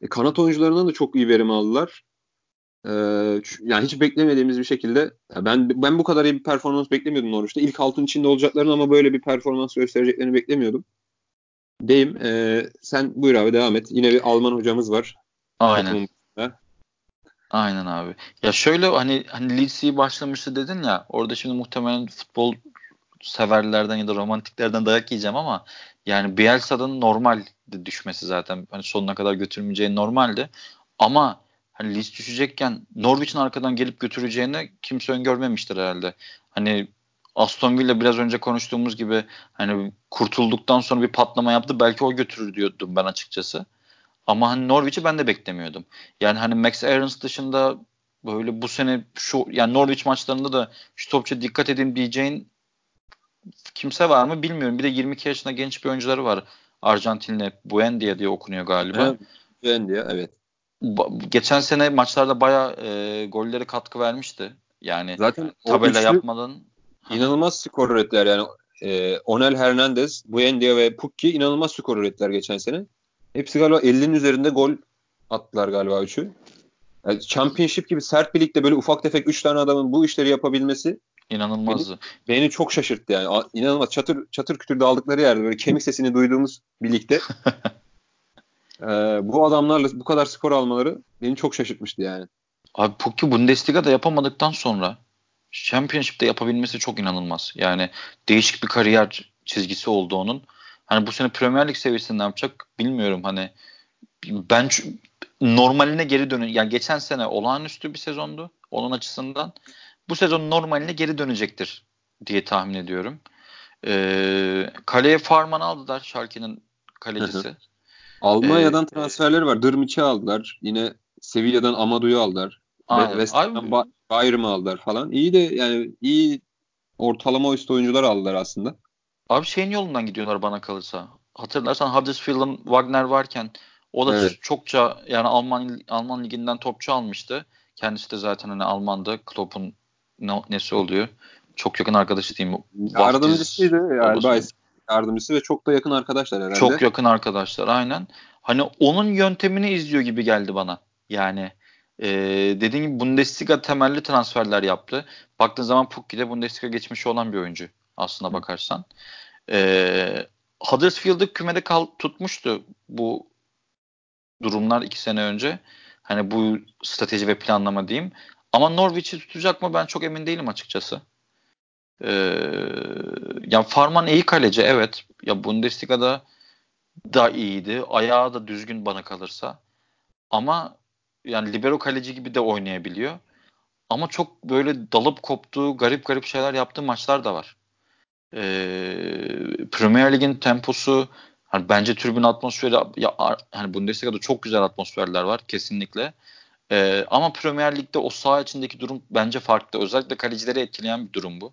E, kanat oyuncularından da çok iyi verim aldılar. Ee, yani hiç beklemediğimiz bir şekilde ben ben bu kadar iyi bir performans beklemiyordum Norwich'te. İlk altın içinde olacaklarını ama böyle bir performans göstereceklerini beklemiyordum. Deyim. E, sen buyur abi devam et. Yine bir Alman hocamız var. Aynen. Aynen abi. Ya şöyle hani hani Leeds başlamıştı dedin ya orada şimdi muhtemelen futbol severlerden ya da romantiklerden dayak yiyeceğim ama yani Bielsa'nın normal düşmesi zaten hani sonuna kadar götürmeyeceği normaldi. Ama hani Leeds düşecekken Norwich'in arkadan gelip götüreceğini kimse öngörmemiştir herhalde. Hani Aston Villa biraz önce konuştuğumuz gibi hani kurtulduktan sonra bir patlama yaptı. Belki o götürür diyordum ben açıkçası. Ama hani Norwich'i ben de beklemiyordum. Yani hani Max Aarons dışında böyle bu sene şu yani Norwich maçlarında da şu topçu dikkat edin diyeceğin kimse var mı bilmiyorum. Bir de 22 yaşında genç bir oyuncuları var. Arjantinli Buendia diye okunuyor galiba. Evet, Buendia evet. Ba- geçen sene maçlarda bayağı e, golleri katkı vermişti. Yani Zaten tabela yapmadan inanılmaz skor ürettiler yani. E, Onel Hernandez, Buendia ve Pukki inanılmaz skor ürettiler geçen sene. Hepsi galiba 50'nin üzerinde gol attılar galiba üçü. Yani Championship gibi sert bir ligde böyle ufak tefek 3 tane adamın bu işleri yapabilmesi inanılmazdı. Beni, beni çok şaşırttı yani. İnanılmaz çatır çatır kütür aldıkları yerde böyle kemik sesini duyduğumuz bir ligde ee, bu adamlarla bu kadar skor almaları beni çok şaşırtmıştı yani. Abi Pukki Bundesliga'da yapamadıktan sonra Championship'te yapabilmesi çok inanılmaz. Yani değişik bir kariyer çizgisi oldu onun. Hani bu sene Premier Lig seviyesinde ne yapacak bilmiyorum. Hani ben normaline geri dönün. Yani geçen sene olağanüstü bir sezondu onun açısından. Bu sezon normaline geri dönecektir diye tahmin ediyorum. Ee, kaleye Farman aldılar Schalke'nin kalecisi. Almanya'dan ee, transferleri var. Dırmiç'i aldılar. Yine Sevilla'dan Amadu'yu aldılar. West Ham'dan Bayern'i aldılar falan. İyi de yani iyi ortalama üst oyuncular aldılar aslında. Abi şeyin yolundan gidiyorlar bana kalırsa. Hatırlarsan Huddersfield'ın Wagner varken o da evet. çokça yani Alman Alman liginden topçu almıştı. Kendisi de zaten hani Alman'da Klopp'un ne, nesi oluyor? Çok yakın arkadaşı diyeyim. Yardımcısıydı galiba. Yardımcısı ve çok da yakın arkadaşlar herhalde. Çok yakın arkadaşlar aynen. Hani onun yöntemini izliyor gibi geldi bana. Yani e, dediğim gibi Bundesliga temelli transferler yaptı. Baktığın zaman Pukki de Bundesliga geçmişi olan bir oyuncu aslına bakarsan. E, Huddersfield'ı kümede kal tutmuştu bu durumlar iki sene önce. Hani bu strateji ve planlama diyeyim. Ama Norwich'i tutacak mı ben çok emin değilim açıkçası. Ee, ya Farman iyi kaleci evet. Ya Bundesliga'da da iyiydi. Ayağı da düzgün bana kalırsa. Ama yani libero kaleci gibi de oynayabiliyor. Ama çok böyle dalıp koptuğu, garip garip şeyler yaptığı maçlar da var. Ee, Premier Lig'in temposu hani bence tribün atmosferi ya, hani Bundesliga'da çok güzel atmosferler var kesinlikle. Ee, ama Premier Lig'de o saha içindeki durum bence farklı. Özellikle kalecileri etkileyen bir durum bu.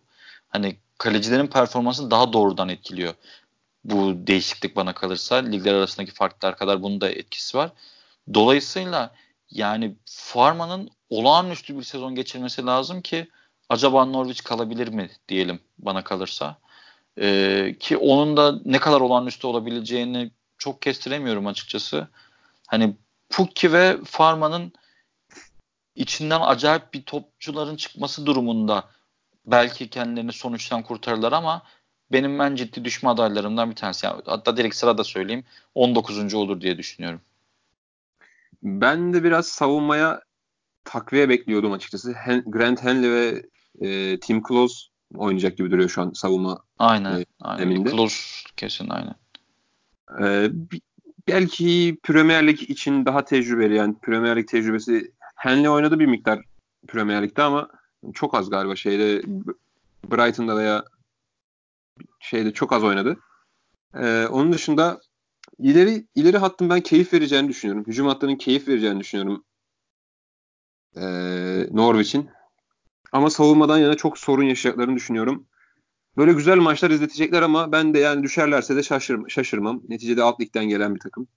Hani kalecilerin performansı daha doğrudan etkiliyor. Bu değişiklik bana kalırsa ligler arasındaki farklar kadar bunun da etkisi var. Dolayısıyla yani Farman'ın olağanüstü bir sezon geçirmesi lazım ki acaba Norwich kalabilir mi diyelim bana kalırsa. Ee, ki onun da ne kadar olağanüstü olabileceğini çok kestiremiyorum açıkçası. Hani Pukki ve Farman'ın içinden acayip bir topçuların çıkması durumunda belki kendilerini sonuçtan kurtarırlar ama benim en ciddi düşme adaylarımdan bir tanesi. Yani hatta direkt sırada söyleyeyim 19. olur diye düşünüyorum. Ben de biraz savunmaya takviye bekliyordum açıkçası. Hen Grant Henley ve e, Tim Close oynayacak gibi duruyor şu an savunma Aynen. E, aynen. Close kesin aynen. E, belki Premier Lig için daha tecrübeli yani Premier Lig tecrübesi Henley oynadı bir miktar Premier Lig'de ama çok az galiba şeyde Brighton'da veya şeyde çok az oynadı. Ee, onun dışında ileri ileri hattın ben keyif vereceğini düşünüyorum. Hücum hattının keyif vereceğini düşünüyorum. Ee, Norwich'in. Ama savunmadan yana çok sorun yaşayacaklarını düşünüyorum. Böyle güzel maçlar izletecekler ama ben de yani düşerlerse de şaşır, şaşırmam. Neticede alt ligden gelen bir takım.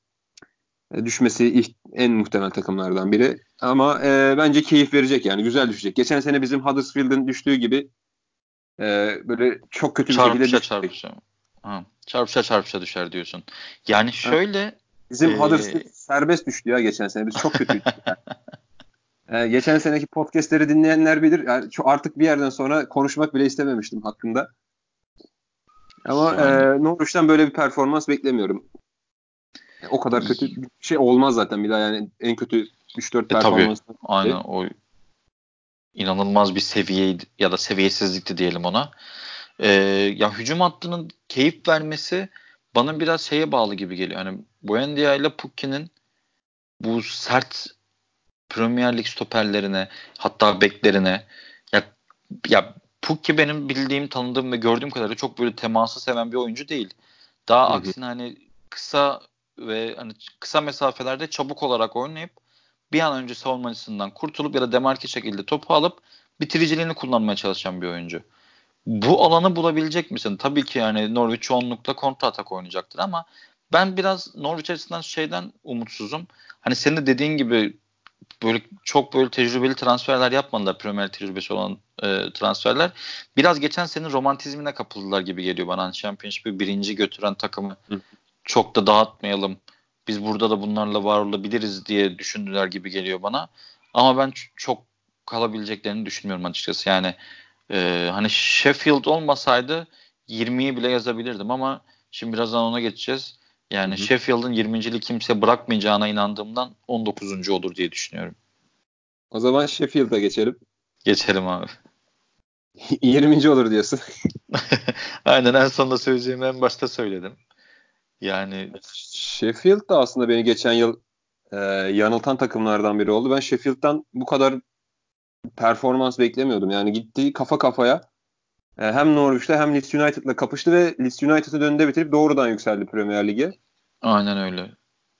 E, düşmesi en muhtemel takımlardan biri. Ama e, bence keyif verecek yani güzel düşecek. Geçen sene bizim Huddersfield'ın düştüğü gibi e, böyle çok kötü bir çarpışa, şekilde çarpışa. Ha, çarpışa çarpışa düşer diyorsun. Yani şöyle Bizim ee... Huddersfield serbest düştü ya geçen sene. Biz çok kötüydük. ee, geçen seneki podcastleri dinleyenler bilir. Yani artık bir yerden sonra konuşmak bile istememiştim hakkında. Ama yani... e, Norwich'ten böyle bir performans beklemiyorum. O kadar kötü bir şey olmaz zaten bir daha yani en kötü 3-4 e, performans. Tabii. Aynen o inanılmaz bir seviyeydi ya da seviyesizlikti diyelim ona. Ee, ya hücum hattının keyif vermesi bana biraz şeye bağlı gibi geliyor. Hani Buendia ile Pukki'nin bu sert Premier Lig stoperlerine hatta beklerine ya, ya Pukki benim bildiğim, tanıdığım ve gördüğüm kadarıyla çok böyle teması seven bir oyuncu değil. Daha Hı-hı. aksine hani kısa ve hani kısa mesafelerde çabuk olarak oynayıp bir an önce savunmacısından kurtulup ya da demarke şekilde topu alıp bitiriciliğini kullanmaya çalışan bir oyuncu. Bu alanı bulabilecek misin? Tabii ki yani Norwich çoğunlukla kontra atak oynayacaktır ama ben biraz Norwich açısından şeyden umutsuzum. Hani senin de dediğin gibi böyle çok böyle tecrübeli transferler yapmadılar Premier tecrübesi olan e, transferler. Biraz geçen senin romantizmine kapıldılar gibi geliyor bana. Hani Championship'i birinci götüren takımı. Çok da dağıtmayalım. Biz burada da bunlarla var olabiliriz diye düşündüler gibi geliyor bana. Ama ben çok kalabileceklerini düşünmüyorum açıkçası. Yani e, hani Sheffield olmasaydı 20'yi bile yazabilirdim ama şimdi birazdan ona geçeceğiz. Yani Hı-hı. Sheffield'ın 20.liği kimse bırakmayacağına inandığımdan 19. olur diye düşünüyorum. O zaman Sheffield'a geçelim. Geçelim abi. 20. olur diyorsun. Aynen en sonunda söyleyeceğimi en başta söyledim. Yani Sheffield da aslında beni geçen yıl e, yanıltan takımlardan biri oldu. Ben Sheffield'dan bu kadar performans beklemiyordum. Yani gitti kafa kafaya e, hem Norwich'te hem Leeds United'la kapıştı ve Leeds United'ı önünde bitirip doğrudan yükseldi Premier Lig'e. Aynen öyle.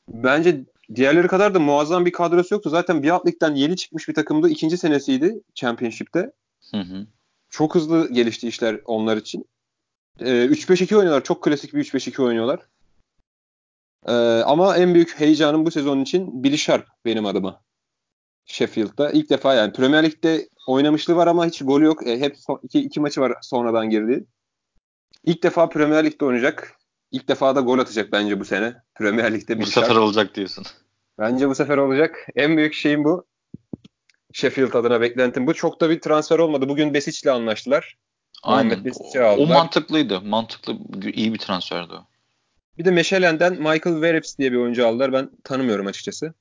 Bence diğerleri kadar da muazzam bir kadrosu yoktu. Zaten bir alt ligden yeni çıkmış bir takımdı. İkinci senesiydi Championship'te. Hı hı. Çok hızlı gelişti işler onlar için. E, 3-5-2 oynuyorlar. Çok klasik bir 3-5-2 oynuyorlar. E, ama en büyük heyecanım bu sezon için Billy Sharp benim adıma. Sheffield'da. ilk defa yani Premier Lig'de oynamışlığı var ama hiç golü yok. E, hep son, iki, iki maçı var sonradan girdi. İlk defa Premier Lig'de oynayacak. İlk defa da gol atacak bence bu sene. Premier Lig'de bir Bu sefer olacak diyorsun. Bence bu sefer olacak. En büyük şeyim bu. Sheffield adına beklentim bu. Çok da bir transfer olmadı. Bugün Besic'le anlaştılar. Aynen. O, o mantıklıydı. Mantıklı, iyi bir transferdi o. Bir de Mechelen'den Michael Verips diye bir oyuncu aldılar. Ben tanımıyorum açıkçası.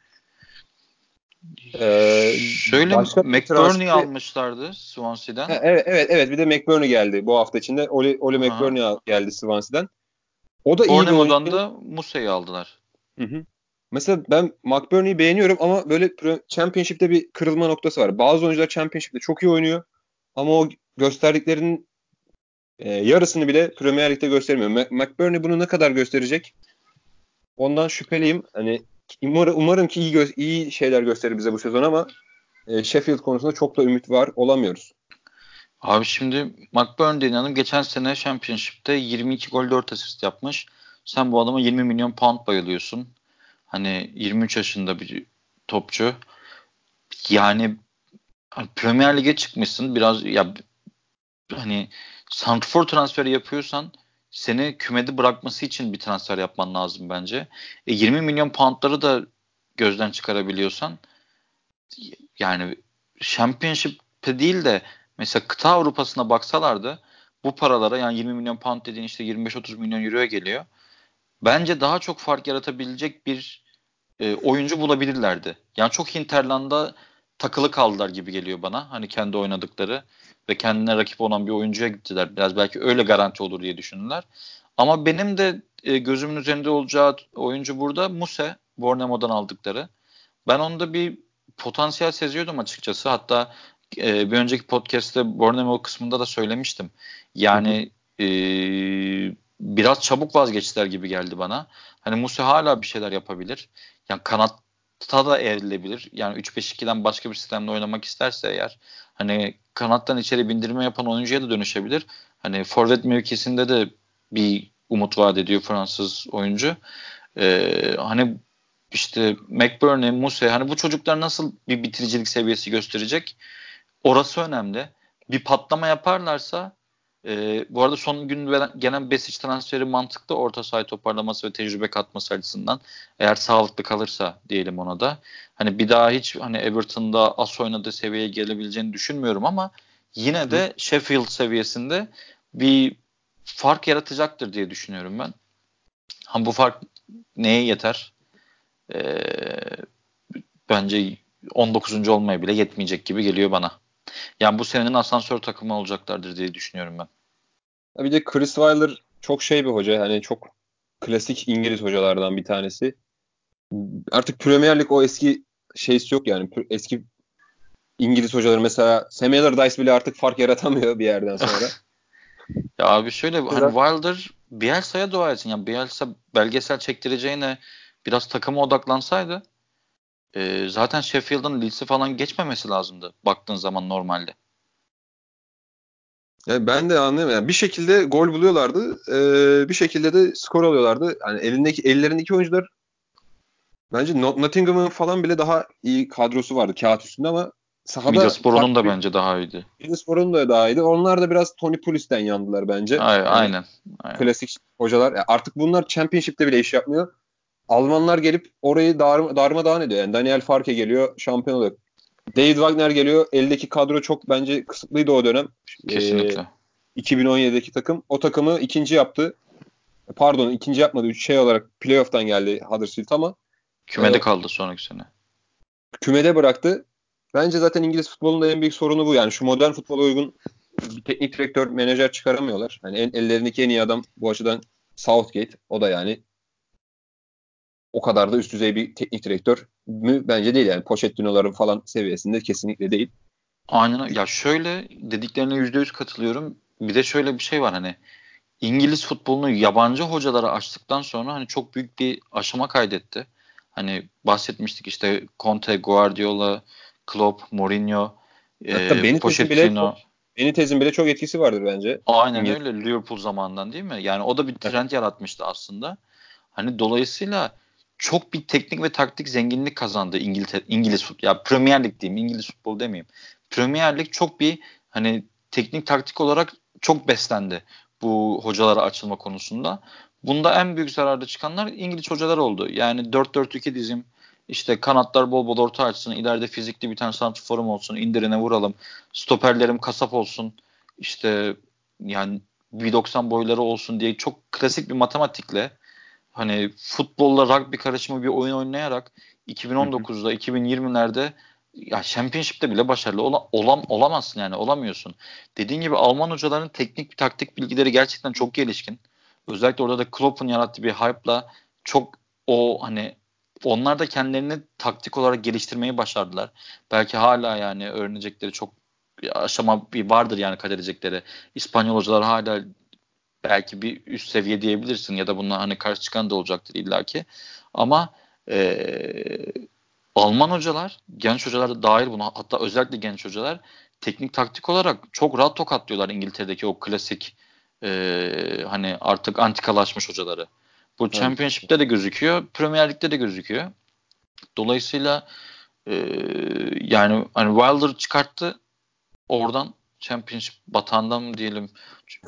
Ee, Şöyle McBurney almışlardı Swansea'den. Ha, evet evet evet bir de McBurney geldi bu hafta içinde. Oli, Oli McBurney geldi Swansea'den. O da iyi bir oyuncu. da Musa'yı aldılar. Hı hı. Mesela ben McBurney'i beğeniyorum ama böyle Championship'te bir kırılma noktası var. Bazı oyuncular Championship'te çok iyi oynuyor ama o gösterdiklerinin e, yarısını bile Premier Lig'de göstermiyor. McBurney bunu ne kadar gösterecek? Ondan şüpheliyim. Hani Umarım, umarım ki iyi, iyi şeyler gösterir bize bu sezon ama e, Sheffield konusunda çok da ümit var olamıyoruz. Abi şimdi McBurn denilen geçen sene Championship'te 22 gol 4 asist yapmış. Sen bu adama 20 milyon pound bayılıyorsun. Hani 23 yaşında bir topçu. Yani hani Premier Lig'e çıkmışsın. Biraz ya hani Santrfor transferi yapıyorsan seni kümede bırakması için bir transfer yapman lazım bence. E, 20 milyon poundları da gözden çıkarabiliyorsan yani Championship'te değil de mesela kıta Avrupa'sına baksalardı bu paralara yani 20 milyon pound dediğin işte 25-30 milyon euroya geliyor. Bence daha çok fark yaratabilecek bir e, oyuncu bulabilirlerdi. Yani çok Hinterland'a takılı kaldılar gibi geliyor bana. Hani kendi oynadıkları ve kendine rakip olan bir oyuncuya gittiler. Biraz belki öyle garanti olur diye düşündüler. Ama benim de e, gözümün üzerinde olacağı oyuncu burada Muse. Bornemo'dan aldıkları. Ben onda bir potansiyel seziyordum açıkçası. Hatta e, bir önceki podcast'te Bornemo kısmında da söylemiştim. Yani e, biraz çabuk vazgeçtiler gibi geldi bana. Hani Muse hala bir şeyler yapabilir. Yani kanat ta da evrilebilir. Yani 3-5-2'den başka bir sistemde oynamak isterse eğer hani kanattan içeri bindirme yapan oyuncuya da dönüşebilir. Hani forvet mevkisinde de bir umut vaat ediyor Fransız oyuncu. Ee, hani işte McBurney, Muse hani bu çocuklar nasıl bir bitiricilik seviyesi gösterecek? Orası önemli. Bir patlama yaparlarsa e, bu arada son gün gelen Besic transferi mantıklı orta sahayı toparlaması ve tecrübe katması açısından. Eğer sağlıklı kalırsa diyelim ona da. Hani bir daha hiç hani Everton'da as oynadığı seviyeye gelebileceğini düşünmüyorum ama yine de Sheffield seviyesinde bir fark yaratacaktır diye düşünüyorum ben. Ha bu fark neye yeter? Ee, bence 19. olmaya bile yetmeyecek gibi geliyor bana. Yani bu senenin asansör takımı olacaklardır diye düşünüyorum ben. Bir de Chris Wilder çok şey bir hoca. Hani çok klasik İngiliz hocalardan bir tanesi. Artık Premier Lig o eski şeysi yok yani. Eski İngiliz hocaları mesela Sam Allardyce bile artık fark yaratamıyor bir yerden sonra. ya abi şöyle hani Wilder Bielsa'ya dua etsin. Yani Bielsa belgesel çektireceğine biraz takıma odaklansaydı e, zaten Sheffield'ın Leeds'i falan geçmemesi lazımdı baktığın zaman normalde. Yani ben de anlayamıyorum. Yani bir şekilde gol buluyorlardı. E, bir şekilde de skor alıyorlardı. Yani elindeki ellerindeki oyuncular bence Nottingham'ın falan bile daha iyi kadrosu vardı kağıt üstünde ama sahada Middlesbrough'un da bence daha iyiydi. Middlesbrough'un da daha iyiydi. Onlar da biraz Tony Pulis'ten yandılar bence. Aynen. Yani aynen, aynen. Klasik hocalar. Yani artık bunlar Championship'te bile iş yapmıyor. Almanlar gelip orayı dar, darmadağın ediyor. Yani Daniel Farke geliyor şampiyon oluyor. David Wagner geliyor. Eldeki kadro çok bence kısıtlıydı o dönem. Kesinlikle. Ee, 2017'deki takım. O takımı ikinci yaptı. Pardon ikinci yapmadı. Üç şey olarak playoff'tan geldi Huddersfield ama. Kümede e, kaldı sonraki sene. Kümede bıraktı. Bence zaten İngiliz futbolunda en büyük sorunu bu. Yani şu modern futbola uygun bir teknik direktör, menajer çıkaramıyorlar. Hani en, ellerindeki en iyi adam bu açıdan Southgate. O da yani o kadar da üst düzey bir teknik direktör mü? Bence değil yani. Pochettino'ların falan seviyesinde kesinlikle değil. Aynen. Ya şöyle dediklerine yüzde yüz katılıyorum. Bir de şöyle bir şey var hani İngiliz futbolunu yabancı hocalara açtıktan sonra hani çok büyük bir aşama kaydetti. Hani bahsetmiştik işte Conte, Guardiola, Klopp, Mourinho, Hatta e, Pochettino. Bile Benitez'in bile çok etkisi vardır bence. Aynen öyle Liverpool zamanından değil mi? Yani o da bir trend yaratmıştı aslında. Hani dolayısıyla çok bir teknik ve taktik zenginlik kazandı İngiltere, İngiliz. Ya Premier Lig diyeyim, İngiliz futbol demeyeyim. Premier Lig çok bir hani teknik taktik olarak çok beslendi bu hocalara açılma konusunda. Bunda en büyük zararda çıkanlar İngiliz hocalar oldu. Yani 4-4-2 dizim, işte kanatlar bol bol orta açsın, ileride fizikli bir tane santrforum olsun, indirine vuralım, stoperlerim kasap olsun, işte yani 1.90 boyları olsun diye çok klasik bir matematikle hani futbolla rugby karışımı bir oyun oynayarak 2019'da 2020'lerde ya Championship'te bile başarılı ola, olam, olamazsın yani olamıyorsun. Dediğin gibi Alman hocaların teknik taktik bilgileri gerçekten çok gelişkin. Özellikle orada da Klopp'un yarattığı bir hype'la çok o hani onlar da kendilerini taktik olarak geliştirmeyi başardılar. Belki hala yani öğrenecekleri çok aşama bir vardır yani kat edecekleri. İspanyol hocalar hala belki bir üst seviye diyebilirsin ya da bunlar hani karşı çıkan da olacaktır illaki. Ama e, Alman hocalar, genç hocalar da dahil buna hatta özellikle genç hocalar teknik taktik olarak çok rahat tokatlıyorlar İngiltere'deki o klasik e, hani artık antikalaşmış hocaları. Bu evet. Championship'te de gözüküyor, Premier Lig'de de gözüküyor. Dolayısıyla e, yani hani Wilder çıkarttı oradan Championship batağından mı diyelim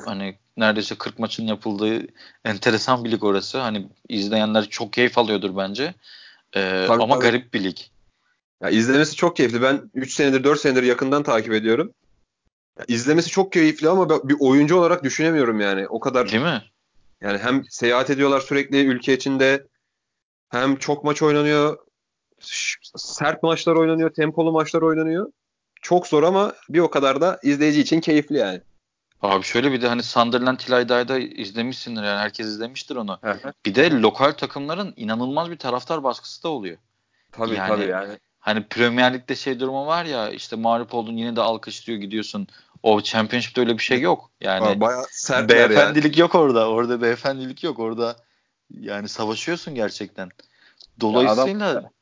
hani neredeyse 40 maçın yapıldığı enteresan bir lig orası. Hani izleyenler çok keyif alıyordur bence. Ee, tabii, ama tabii. garip bir lig. Ya izlemesi çok keyifli. Ben 3 senedir 4 senedir yakından takip ediyorum. Ya izlemesi çok keyifli ama bir oyuncu olarak düşünemiyorum yani. O kadar. Değil mi? Yani hem seyahat ediyorlar sürekli ülke içinde hem çok maç oynanıyor. Sert maçlar oynanıyor, tempolu maçlar oynanıyor. Çok zor ama bir o kadar da izleyici için keyifli yani. Abi şöyle bir de hani Sunderland Tilayda'da izlemişsindir yani herkes izlemiştir onu. bir de lokal takımların inanılmaz bir taraftar baskısı da oluyor. Tabii yani, tabii yani. Hani Premier Lig'de şey durumu var ya işte mağlup oldun yine de alkışlıyor gidiyorsun. O Championship'te öyle bir şey yok. Yani Bayağı sert beyefendilik yani. yok orada. Orada beyefendilik yok. Orada yani savaşıyorsun gerçekten. Dolayısıyla adam,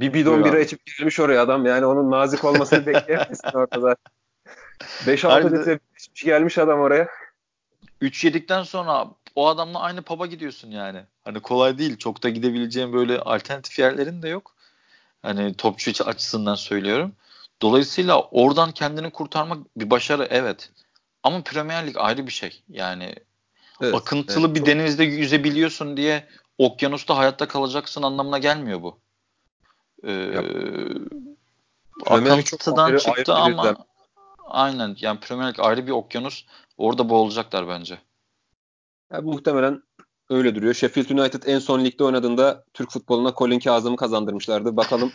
bir bidon bira içip gelmiş oraya adam. Yani onun nazik olmasını bekleyemezsin zaten. 5-6 litre gelmiş adam oraya. 3 yedikten sonra o adamla aynı pub'a gidiyorsun yani. Hani kolay değil. Çok da gidebileceğin böyle alternatif yerlerin de yok. Hani topçu açısından söylüyorum. Dolayısıyla oradan kendini kurtarmak bir başarı evet. Ama Premier Lig ayrı bir şey. Yani evet, akıntılı evet. bir denizde yüzebiliyorsun diye okyanusta hayatta kalacaksın anlamına gelmiyor bu. Ee, akıntıdan çıktı ayrı ama aynen yani Premier Lig ayrı bir okyanus. Orada boğulacaklar bence. Yani muhtemelen öyle duruyor. Sheffield United en son ligde oynadığında Türk futboluna Colin Kazım'ı kazandırmışlardı. Bakalım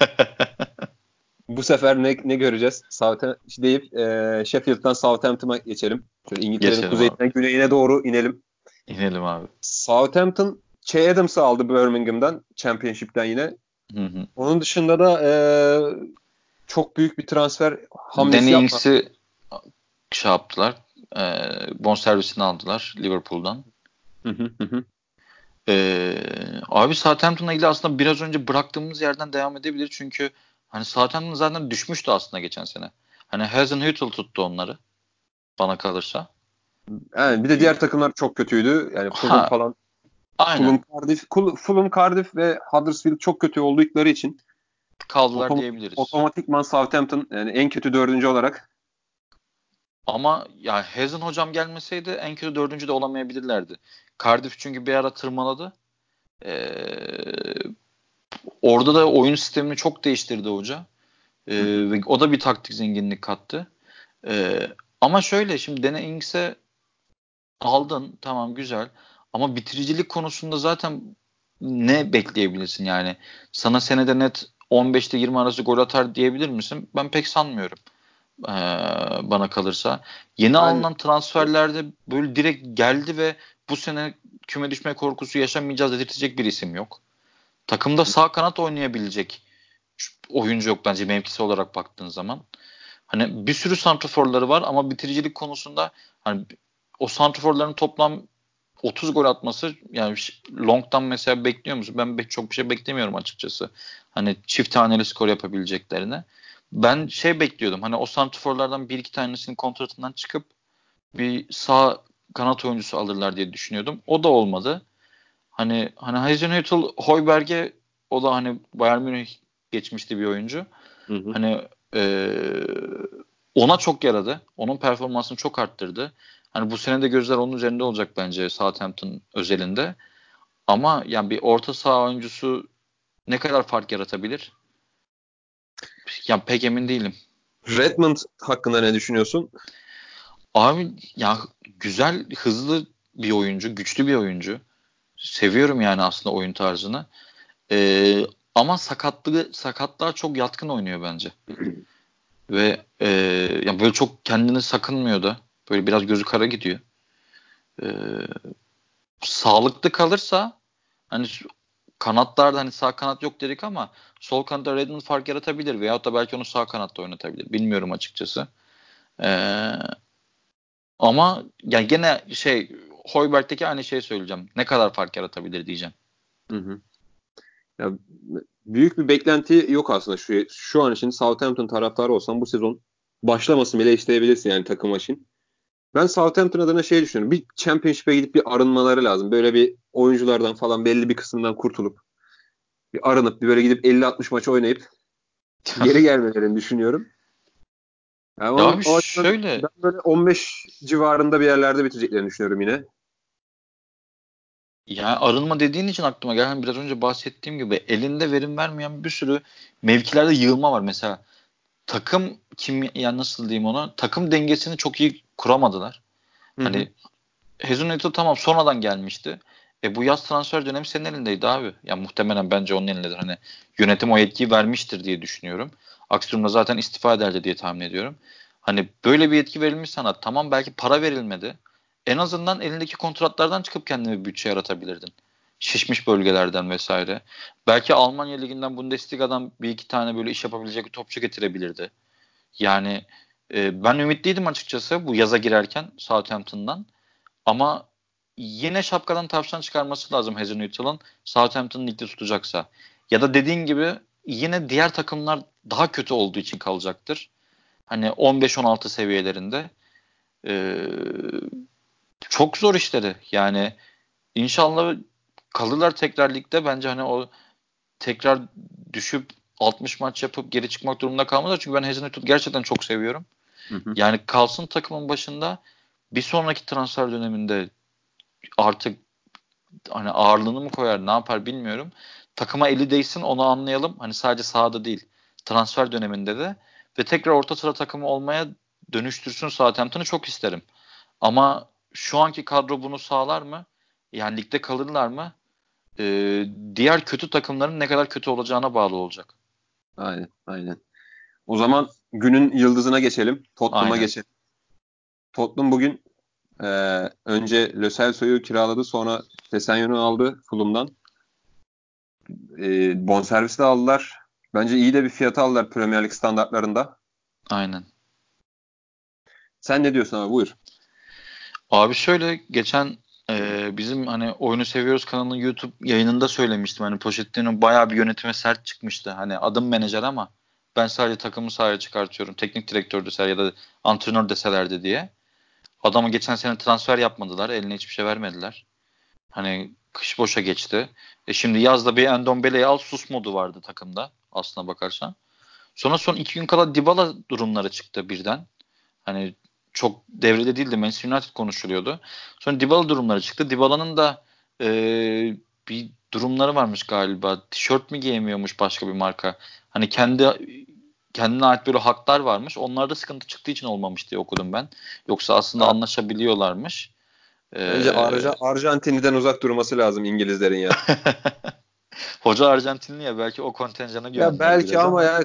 bu sefer ne, ne göreceğiz? Southampton deyip e, Sheffield'dan Southampton'a geçelim. Şöyle İngiltere'nin kuzeyinden abi. güneyine doğru inelim. İnelim abi. Southampton Che Adams'ı aldı Birmingham'dan Championship'ten yine. Hı hı. Onun dışında da e, çok büyük bir transfer hamlesi Danny Ings'i şey yaptılar. E, bonservisini aldılar Liverpool'dan. Hı hı hı. E, abi Southampton'la ilgili aslında biraz önce bıraktığımız yerden devam edebilir. Çünkü hani Southampton zaten düşmüştü aslında geçen sene. Hani Hazenhüttl tuttu onları. Bana kalırsa. Yani bir de diğer takımlar çok kötüydü. Yani Fulham falan. Aynen. Fulham, Cardiff, Fulham, Cardiff ve Huddersfield çok kötü oldukları için kaldılar otom- diyebiliriz. Otomatikman Southampton yani en kötü dördüncü olarak ama ya Hazen hocam gelmeseydi en kötü dördüncü de olamayabilirlerdi. Cardiff çünkü bir ara tırmaladı. Ee, orada da oyun sistemini çok değiştirdi hoca. Ee, ve o da bir taktik zenginlik kattı. Ee, ama şöyle şimdi Dene Ings'e aldın tamam güzel. Ama bitiricilik konusunda zaten ne bekleyebilirsin yani? Sana senede net 15'te 20 arası gol atar diyebilir misin? Ben pek sanmıyorum. Ee, bana kalırsa. Yeni Aynen. alınan transferlerde böyle direkt geldi ve bu sene küme düşme korkusu yaşamayacağız dedirtecek bir isim yok. Takımda sağ kanat oynayabilecek oyuncu yok bence mevkisi olarak baktığın zaman. Hani bir sürü santraforları var ama bitiricilik konusunda hani o santraforların toplam 30 gol atması yani long'dan mesela bekliyor musun? Ben çok bir şey beklemiyorum açıkçası. Hani çift taneli skor yapabileceklerini. Ben şey bekliyordum. Hani o santraforlardan bir iki tanesinin kontratından çıkıp bir sağ kanat oyuncusu alırlar diye düşünüyordum. O da olmadı. Hani hani Hazenhüttl Hoiberg'e o da hani Bayern Münih geçmişti bir oyuncu. Hı hı. Hani e, ona çok yaradı. Onun performansını çok arttırdı. Hani bu sene de gözler onun üzerinde olacak bence Southampton özelinde. Ama yani bir orta saha oyuncusu ne kadar fark yaratabilir? Ya pek emin değilim. Redmond hakkında ne düşünüyorsun? Abi ya güzel, hızlı bir oyuncu, güçlü bir oyuncu. Seviyorum yani aslında oyun tarzını. Ee, ama sakatlığı sakatlığa çok yatkın oynuyor bence. Ve e, ya böyle çok kendini sakınmıyor da. Böyle biraz gözü kara gidiyor. Ee, sağlıklı kalırsa hani kanatlarda hani sağ kanat yok dedik ama sol kanatta Redmond fark yaratabilir veyahut da belki onu sağ kanatta oynatabilir. Bilmiyorum açıkçası. Ee, ama yani gene şey Hoiberg'teki aynı şeyi söyleyeceğim. Ne kadar fark yaratabilir diyeceğim. Hı hı. Ya, büyük bir beklenti yok aslında şu şu an için Southampton taraftarı olsam bu sezon başlamasın bile isteyebilirsin yani takım için. Ben Southampton adına şey düşünüyorum. Bir Championship'e gidip bir arınmaları lazım. Böyle bir oyunculardan falan belli bir kısımdan kurtulup bir arınıp bir böyle gidip 50-60 maç oynayıp geri gelmelerini düşünüyorum. Yani ya o, o şöyle. Ben böyle 15 civarında bir yerlerde biteceklerini düşünüyorum yine. Yani arınma dediğin için aklıma gelen biraz önce bahsettiğim gibi elinde verim vermeyen bir sürü mevkilerde yığılma var. Mesela takım kim yani nasıl diyeyim ona takım dengesini çok iyi kuramadılar. Hı-hı. Hani Hezunet'e tamam sonradan gelmişti. E bu yaz transfer dönemi senin elindeydi abi. Ya yani muhtemelen bence onun elindedir. Hani yönetim o yetkiyi vermiştir diye düşünüyorum. Aksi durumda zaten istifa ederdi diye tahmin ediyorum. Hani böyle bir yetki verilmiş sana. Tamam belki para verilmedi. En azından elindeki kontratlardan çıkıp kendine bir bütçe yaratabilirdin. Şişmiş bölgelerden vesaire. Belki Almanya Ligi'nden Bundesliga'dan bir iki tane böyle iş yapabilecek bir topçu getirebilirdi. Yani e, ben ümitliydim açıkçası bu yaza girerken Southampton'dan. Ama yine şapkadan tavşan çıkarması lazım Hazenhüttl'ın Southampton'ın ligde tutacaksa. Ya da dediğin gibi yine diğer takımlar daha kötü olduğu için kalacaktır. Hani 15-16 seviyelerinde. Ee, çok zor işleri. Yani inşallah kalırlar tekrar ligde. Bence hani o tekrar düşüp 60 maç yapıp geri çıkmak durumunda kalmazlar. Çünkü ben Hazelnutt'u gerçekten çok seviyorum. Hı hı. Yani kalsın takımın başında bir sonraki transfer döneminde artık hani ağırlığını mı koyar ne yapar bilmiyorum. Takıma eli değsin onu anlayalım. Hani sadece sahada değil transfer döneminde de ve tekrar orta sıra takımı olmaya dönüştürsün Southampton'ı çok isterim. Ama şu anki kadro bunu sağlar mı? Yani ligde kalırlar mı? Ee, diğer kötü takımların ne kadar kötü olacağına bağlı olacak. Aynen, aynen. O zaman günün yıldızına geçelim. Tottenham'a geçelim. Tottenham bugün e, önce Lo Celso'yu kiraladı sonra Sesenyon'u aldı Fulham'dan. E, bonservis de aldılar. Bence iyi de bir fiyata aldılar Premier Lig standartlarında. Aynen. Sen ne diyorsun abi? Buyur. Abi şöyle geçen e, bizim hani oyunu seviyoruz kanalının YouTube yayınında söylemiştim. Hani Pochettino bayağı bir yönetime sert çıkmıştı. Hani adım menajer ama ben sadece takımı sahaya çıkartıyorum. Teknik direktör deseler ya da antrenör deselerdi diye. Adamı geçen sene transfer yapmadılar. Eline hiçbir şey vermediler. Hani kış boşa geçti. E şimdi yazda bir Endombele'yi al sus modu vardı takımda aslına bakarsan. Sonra son iki gün kala Dybala durumları çıktı birden. Hani çok devrede değildi. Manchester United konuşuluyordu. Sonra Dybala durumları çıktı. Dybala'nın da e, bir durumları varmış galiba. Tişört mü giyemiyormuş başka bir marka. Hani kendi kendine ait böyle haklar varmış. Onlarda sıkıntı çıktığı için olmamış diye okudum ben. Yoksa aslında evet. anlaşabiliyorlarmış. Bence ee, Arja, Arjantin'den uzak durması lazım İngilizlerin ya. Hoca Arjantinli ya belki o kontenjana Ya belki ama, ama ya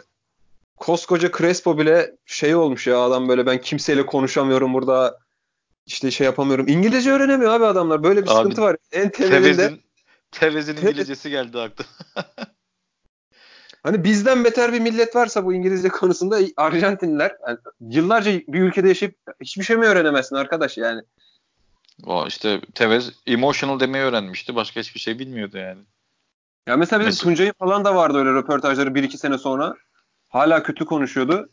koskoca Crespo bile şey olmuş ya adam böyle ben kimseyle konuşamıyorum burada işte şey yapamıyorum. İngilizce öğrenemiyor abi adamlar. Böyle bir abi, sıkıntı var. En temelinde Tevez'in, Tevez'in İngilizcesi geldi aklıma. hani bizden beter bir millet varsa bu İngilizce konusunda Arjantinliler yani yıllarca bir ülkede yaşayıp hiçbir şey mi öğrenemezsin arkadaş yani. O işte Tevez emotional demeyi öğrenmişti. Başka hiçbir şey bilmiyordu yani. Ya mesela bizim Tuncay'ın falan da vardı öyle röportajları bir iki sene sonra. Hala kötü konuşuyordu.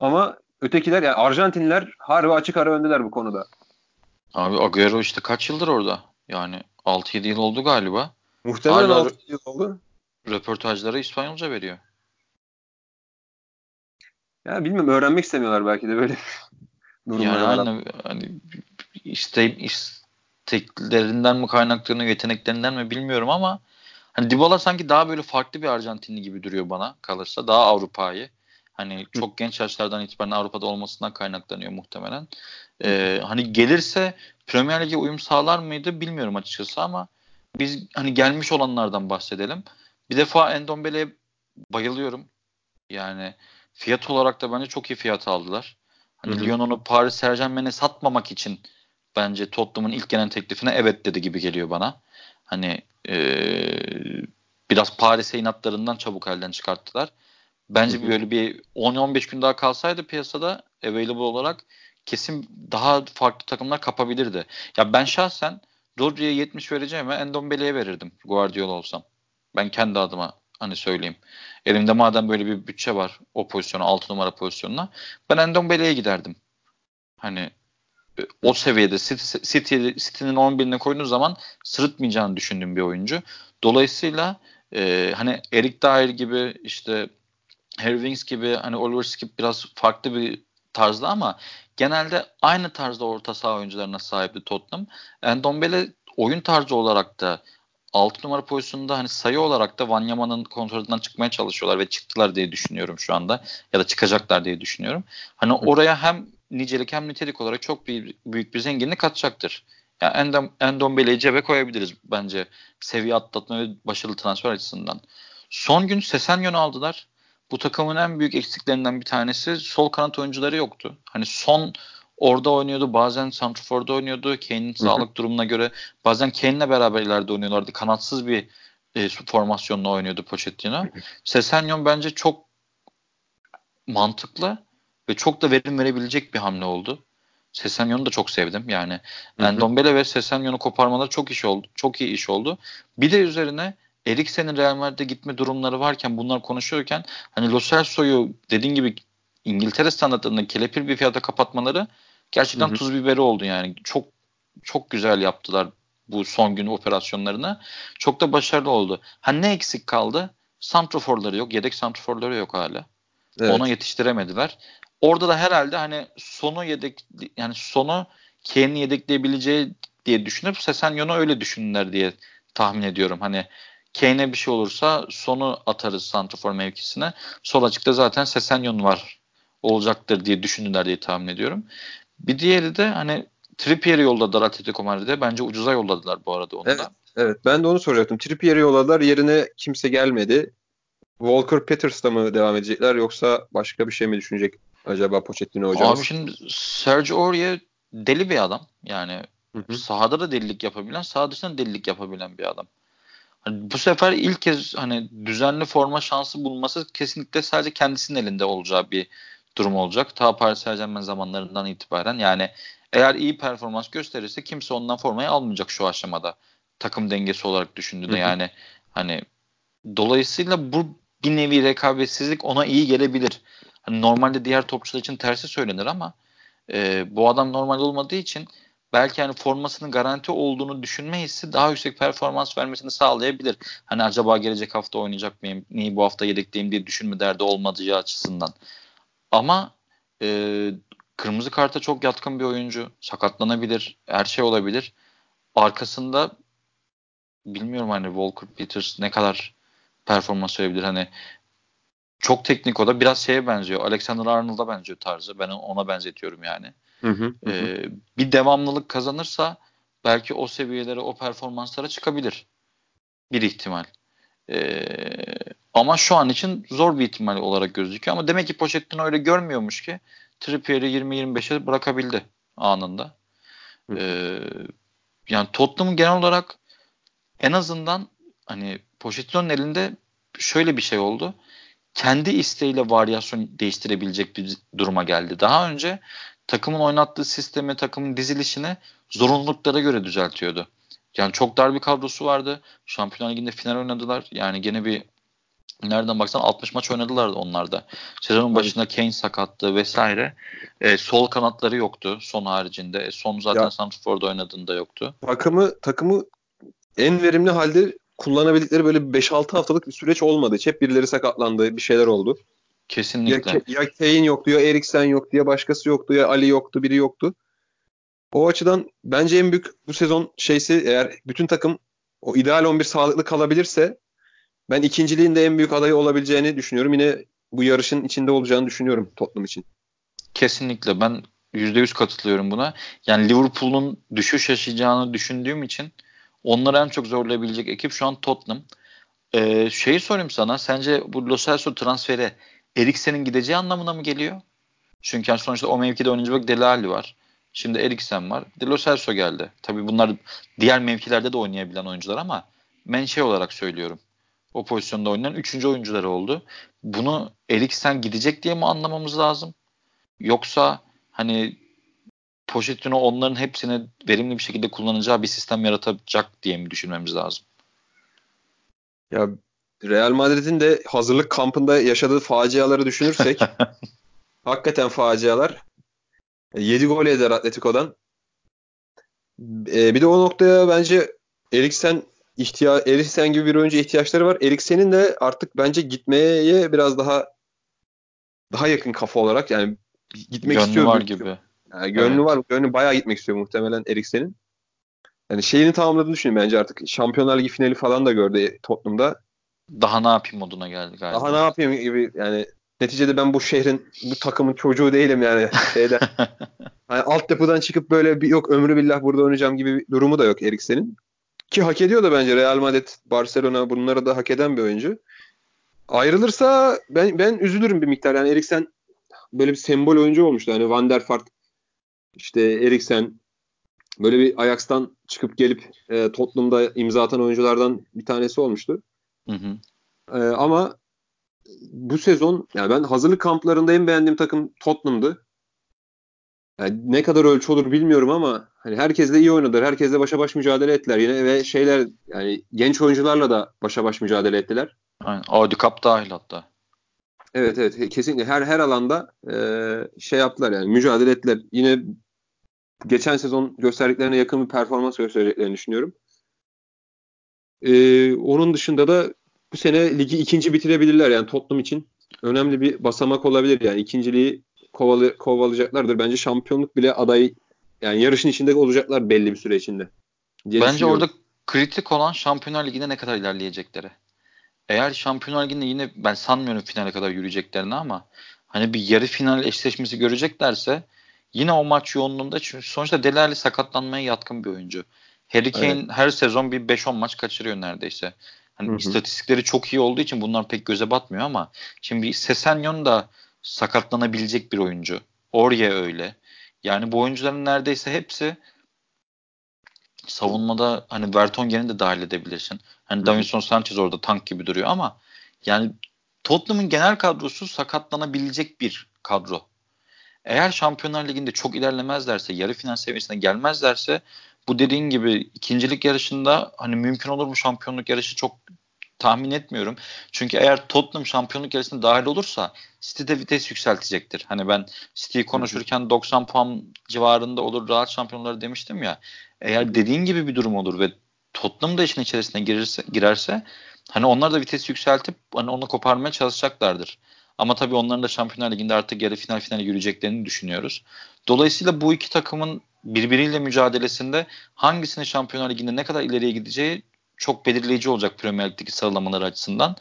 Ama ötekiler yani Arjantinliler harbi açık ara öndeler bu konuda. Abi Agüero işte kaç yıldır orada? Yani 6-7 yıl oldu galiba. Muhtemelen Hala 6 yıl oldu. Röportajlara İspanyolca veriyor. Ya bilmiyorum öğrenmek istemiyorlar belki de böyle durumlar. Yani hani iste, isteklerinden mi kaynaklanıyor, yeteneklerinden mi bilmiyorum ama hani Dybala sanki daha böyle farklı bir Arjantinli gibi duruyor bana kalırsa. Daha Avrupa'yı. Hani çok genç yaşlardan itibaren Avrupa'da olmasından kaynaklanıyor muhtemelen. Ee, hani gelirse Premier Lig'e uyum sağlar mıydı bilmiyorum açıkçası ama biz hani gelmiş olanlardan bahsedelim. Bir defa Endombele'ye bayılıyorum. Yani fiyat olarak da bence çok iyi fiyat aldılar. Hani Lyon onu Paris Saint Germain'e satmamak için bence Tottenham'ın ilk gelen teklifine evet dedi gibi geliyor bana. Hani ee, biraz Paris'e inatlarından çabuk elden çıkarttılar. Bence hı hı. böyle bir 10-15 gün daha kalsaydı piyasada available olarak kesin daha farklı takımlar kapabilirdi. Ya ben şahsen Rodri'ye 70 vereceğime Endombele'ye verirdim Guardiola olsam. Ben kendi adıma hani söyleyeyim. Elimde madem böyle bir bütçe var o pozisyona 6 numara pozisyonuna ben Endombele'ye giderdim. Hani o seviyede City, City, City'nin 11'ine koyduğun zaman sırıtmayacağını düşündüğüm bir oyuncu. Dolayısıyla e, hani Eric Dyer gibi işte Harry Winks gibi hani Oliver Skip biraz farklı bir tarzda ama genelde aynı tarzda orta saha oyuncularına sahipti Tottenham. Endombele oyun tarzı olarak da 6 numara pozisyonunda hani sayı olarak da Wanyama'nın kontrolünden çıkmaya çalışıyorlar ve çıktılar diye düşünüyorum şu anda ya da çıkacaklar diye düşünüyorum. Hani oraya hem nicelik hem nitelik olarak çok bir, büyük bir zenginlik katacaktır. Yani Endom, Endombele'yi cebe koyabiliriz bence seviye atlatma ve başarılı transfer açısından. Son gün Sesenyon'u aldılar. Bu takımın en büyük eksiklerinden bir tanesi sol kanat oyuncuları yoktu. Hani son orada oynuyordu. Bazen Santrafor'da oynuyordu. Kane'in sağlık durumuna göre. Bazen Kane'le beraber ileride oynuyorlardı. Kanatsız bir e, formasyonla oynuyordu Pochettino. Sesenyon bence çok mantıklı ve çok da verim verebilecek bir hamle oldu. Sesenyon'u da çok sevdim. Yani Endombele ve Sesenyon'u koparmaları çok iş oldu. Çok iyi iş oldu. Bir de üzerine Eriksen'in Real Madrid'e gitme durumları varken bunlar konuşuyorken hani Lo Celso'yu dediğin gibi İngiltere standartlarında kelepir bir fiyata kapatmaları gerçekten hı hı. tuz biberi oldu yani. Çok çok güzel yaptılar bu son gün operasyonlarını. Çok da başarılı oldu. Ha ne eksik kaldı? Santroforları yok. Yedek santroforları yok hala. Evet. Ona yetiştiremediler. Orada da herhalde hani sonu yedek yani sonu Kane'i yedekleyebileceği diye düşünüp Sesenyon'u öyle düşündüler diye tahmin ediyorum. Hani Kane'e bir şey olursa sonu atarız santrafor mevkisine. Sol açıkta zaten Sesenyon var olacaktır diye düşündüler diye tahmin ediyorum. Bir diğeri de hani Trippier'i yolladılar Atletico Madrid'e. Bence ucuza yolladılar bu arada onu evet, da. Evet ben de onu soracaktım. Trippier'i yolladılar yerine kimse gelmedi. Walker Petters'la mı devam edecekler yoksa başka bir şey mi düşünecek acaba Pochettino hocamız? Abi şimdi Sergio Aurier deli bir adam. Yani hı hı. sahada da delilik yapabilen, saha dışında delilik yapabilen bir adam. Hani bu sefer ilk kez hani düzenli forma şansı bulması kesinlikle sadece kendisinin elinde olacağı bir durum olacak. Ta Paris Saint Germain zamanlarından itibaren yani eğer iyi performans gösterirse kimse ondan formayı almayacak şu aşamada. Takım dengesi olarak düşündüğünde yani hani dolayısıyla bu bir nevi rekabetsizlik ona iyi gelebilir. Hani normalde diğer topçular için tersi söylenir ama e, bu adam normal olmadığı için belki hani formasının garanti olduğunu düşünme hissi daha yüksek performans vermesini sağlayabilir. Hani acaba gelecek hafta oynayacak mıyım? Niye bu hafta yedekleyeyim diye düşünme derdi olmadığı açısından. Ama e, kırmızı karta çok yatkın bir oyuncu. Sakatlanabilir. Her şey olabilir. Arkasında bilmiyorum hani Walker Peters ne kadar performans verebilir. Hani çok teknik o da biraz şeye benziyor. Alexander Arnold'a benziyor tarzı. Ben ona benzetiyorum yani. Hı hı, hı. Ee, bir devamlılık kazanırsa belki o seviyelere, o performanslara çıkabilir. Bir ihtimal. Ee, ama şu an için zor bir ihtimal olarak gözüküyor. Ama demek ki Pochettino öyle görmüyormuş ki Trippier'i 20-25'e bırakabildi anında. Ee, yani Tottenham genel olarak en azından hani Pochettino'nun elinde şöyle bir şey oldu. Kendi isteğiyle varyasyon değiştirebilecek bir duruma geldi. Daha önce takımın oynattığı sistemi, takımın dizilişini zorunluluklara göre düzeltiyordu. Yani çok dar bir kadrosu vardı. Şampiyonlar Ligi'nde final oynadılar. Yani gene bir nereden baksan 60 maç oynadılar onlar da. Sezonun başında Kane sakattı vesaire. E, sol kanatları yoktu son haricinde. E, son zaten Santrfor'da oynadığında yoktu. Takımı takımı en verimli halde kullanabildikleri böyle 5-6 haftalık bir süreç olmadı. Hiç hep birileri sakatlandı, bir şeyler oldu. Kesinlikle. Ya, ya Kane yoktu, ya Eriksen yoktu, ya başkası yoktu, ya Ali yoktu, biri yoktu. O açıdan bence en büyük bu sezon şeysi eğer bütün takım o ideal 11 sağlıklı kalabilirse ben ikinciliğin de en büyük adayı olabileceğini düşünüyorum. Yine bu yarışın içinde olacağını düşünüyorum Tottenham için. Kesinlikle ben %100 katılıyorum buna. Yani Liverpool'un düşüş yaşayacağını düşündüğüm için onları en çok zorlayabilecek ekip şu an Tottenham. Ee, şeyi sorayım sana. Sence bu Lo Celso transferi Eriksen'in gideceği anlamına mı geliyor? Çünkü yani sonuçta o mevkide oynayacak Dele Alli var. Şimdi Eriksen var. De Lo Celso geldi. Tabii bunlar diğer mevkilerde de oynayabilen oyuncular ama ben şey olarak söylüyorum. O pozisyonda oynayan üçüncü oyuncuları oldu. Bunu Eriksen gidecek diye mi anlamamız lazım? Yoksa hani Pochettino onların hepsini verimli bir şekilde kullanacağı bir sistem yaratacak diye mi düşünmemiz lazım? Ya Real Madrid'in de hazırlık kampında yaşadığı faciaları düşünürsek hakikaten facialar. 7 gol eder Atletico'dan. Ee, bir de o noktaya bence Eriksen ihtiya Eriksen gibi bir oyuncu ihtiyaçları var. Eriksen'in de artık bence gitmeye biraz daha daha yakın kafa olarak yani gitmek gönlü istiyor. var gibi. Yani gönlü evet. var. Gönlü bayağı gitmek istiyor muhtemelen Eriksen'in. Yani şeyini tamamladığını düşünüyorum bence artık. Şampiyonlar Ligi finali falan da gördü Tottenham'da. Daha ne yapayım moduna geldi galiba. Daha ne yapayım gibi yani neticede ben bu şehrin bu takımın çocuğu değilim yani şeyden. hani altyapıdan çıkıp böyle bir yok ömrü billah burada oynayacağım gibi bir durumu da yok Eriksen'in. Ki hak ediyor da bence Real Madrid, Barcelona bunları da hak eden bir oyuncu. Ayrılırsa ben ben üzülürüm bir miktar. Yani Eriksen böyle bir sembol oyuncu olmuştu. Hani Van der Vaart, işte Eriksen böyle bir Ajax'tan çıkıp gelip e, Tottenham'da imza atan oyunculardan bir tanesi olmuştu. Hı hı. E, ama bu sezon yani ben hazırlık kamplarında en beğendiğim takım Tottenham'dı. Yani ne kadar ölçü olur bilmiyorum ama hani herkes de iyi oynadılar. Herkes de başa baş mücadele ettiler yine ve şeyler yani genç oyuncularla da başa baş mücadele ettiler. Aynen. Audi Cup dahil hatta. Evet evet kesinlikle her her alanda e, şey yaptılar yani mücadele ettiler. Yine geçen sezon gösterdiklerine yakın bir performans göstereceklerini düşünüyorum. Ee, onun dışında da bu sene ligi ikinci bitirebilirler yani Tottenham için önemli bir basamak olabilir yani ikinciliği kovalı, kovalayacaklardır. Bence şampiyonluk bile aday yani yarışın içinde olacaklar belli bir süre içinde. Bence orada kritik olan Şampiyonlar Ligi'nde ne kadar ilerleyecekleri. Eğer Şampiyonlar Ligi'nde yine ben sanmıyorum finale kadar yürüyeceklerini ama hani bir yarı final eşleşmesi göreceklerse yine o maç yoğunluğunda çünkü sonuçta Delali sakatlanmaya yatkın bir oyuncu. Harry Kane evet. her sezon bir 5-10 maç kaçırıyor neredeyse. Hani hı hı. istatistikleri çok iyi olduğu için bunlar pek göze batmıyor ama şimdi Sesenyon da sakatlanabilecek bir oyuncu. Orye öyle. Yani bu oyuncuların neredeyse hepsi savunmada hani Vertonghen'i de dahil edebilirsin. Hani Davinson Sanchez orada tank gibi duruyor ama yani Tottenham'ın genel kadrosu sakatlanabilecek bir kadro. Eğer Şampiyonlar Ligi'nde çok ilerlemezlerse, yarı final seviyesine gelmezlerse bu dediğin gibi ikincilik yarışında hani mümkün olur mu şampiyonluk yarışı çok tahmin etmiyorum. Çünkü eğer Tottenham şampiyonluk yarışına dahil olursa City de vites yükseltecektir. Hani ben City'yi konuşurken 90 puan civarında olur rahat şampiyonları demiştim ya. Eğer dediğin gibi bir durum olur ve Tottenham da işin içerisine girirse, girerse hani onlar da vites yükseltip hani onu koparmaya çalışacaklardır. Ama tabii onların da Şampiyonlar Ligi'nde artık yarı final finale yürüyeceklerini düşünüyoruz. Dolayısıyla bu iki takımın birbiriyle mücadelesinde hangisinin Şampiyonlar Ligi'nde ne kadar ileriye gideceği çok belirleyici olacak Premier Lig'deki sıralamaları açısından.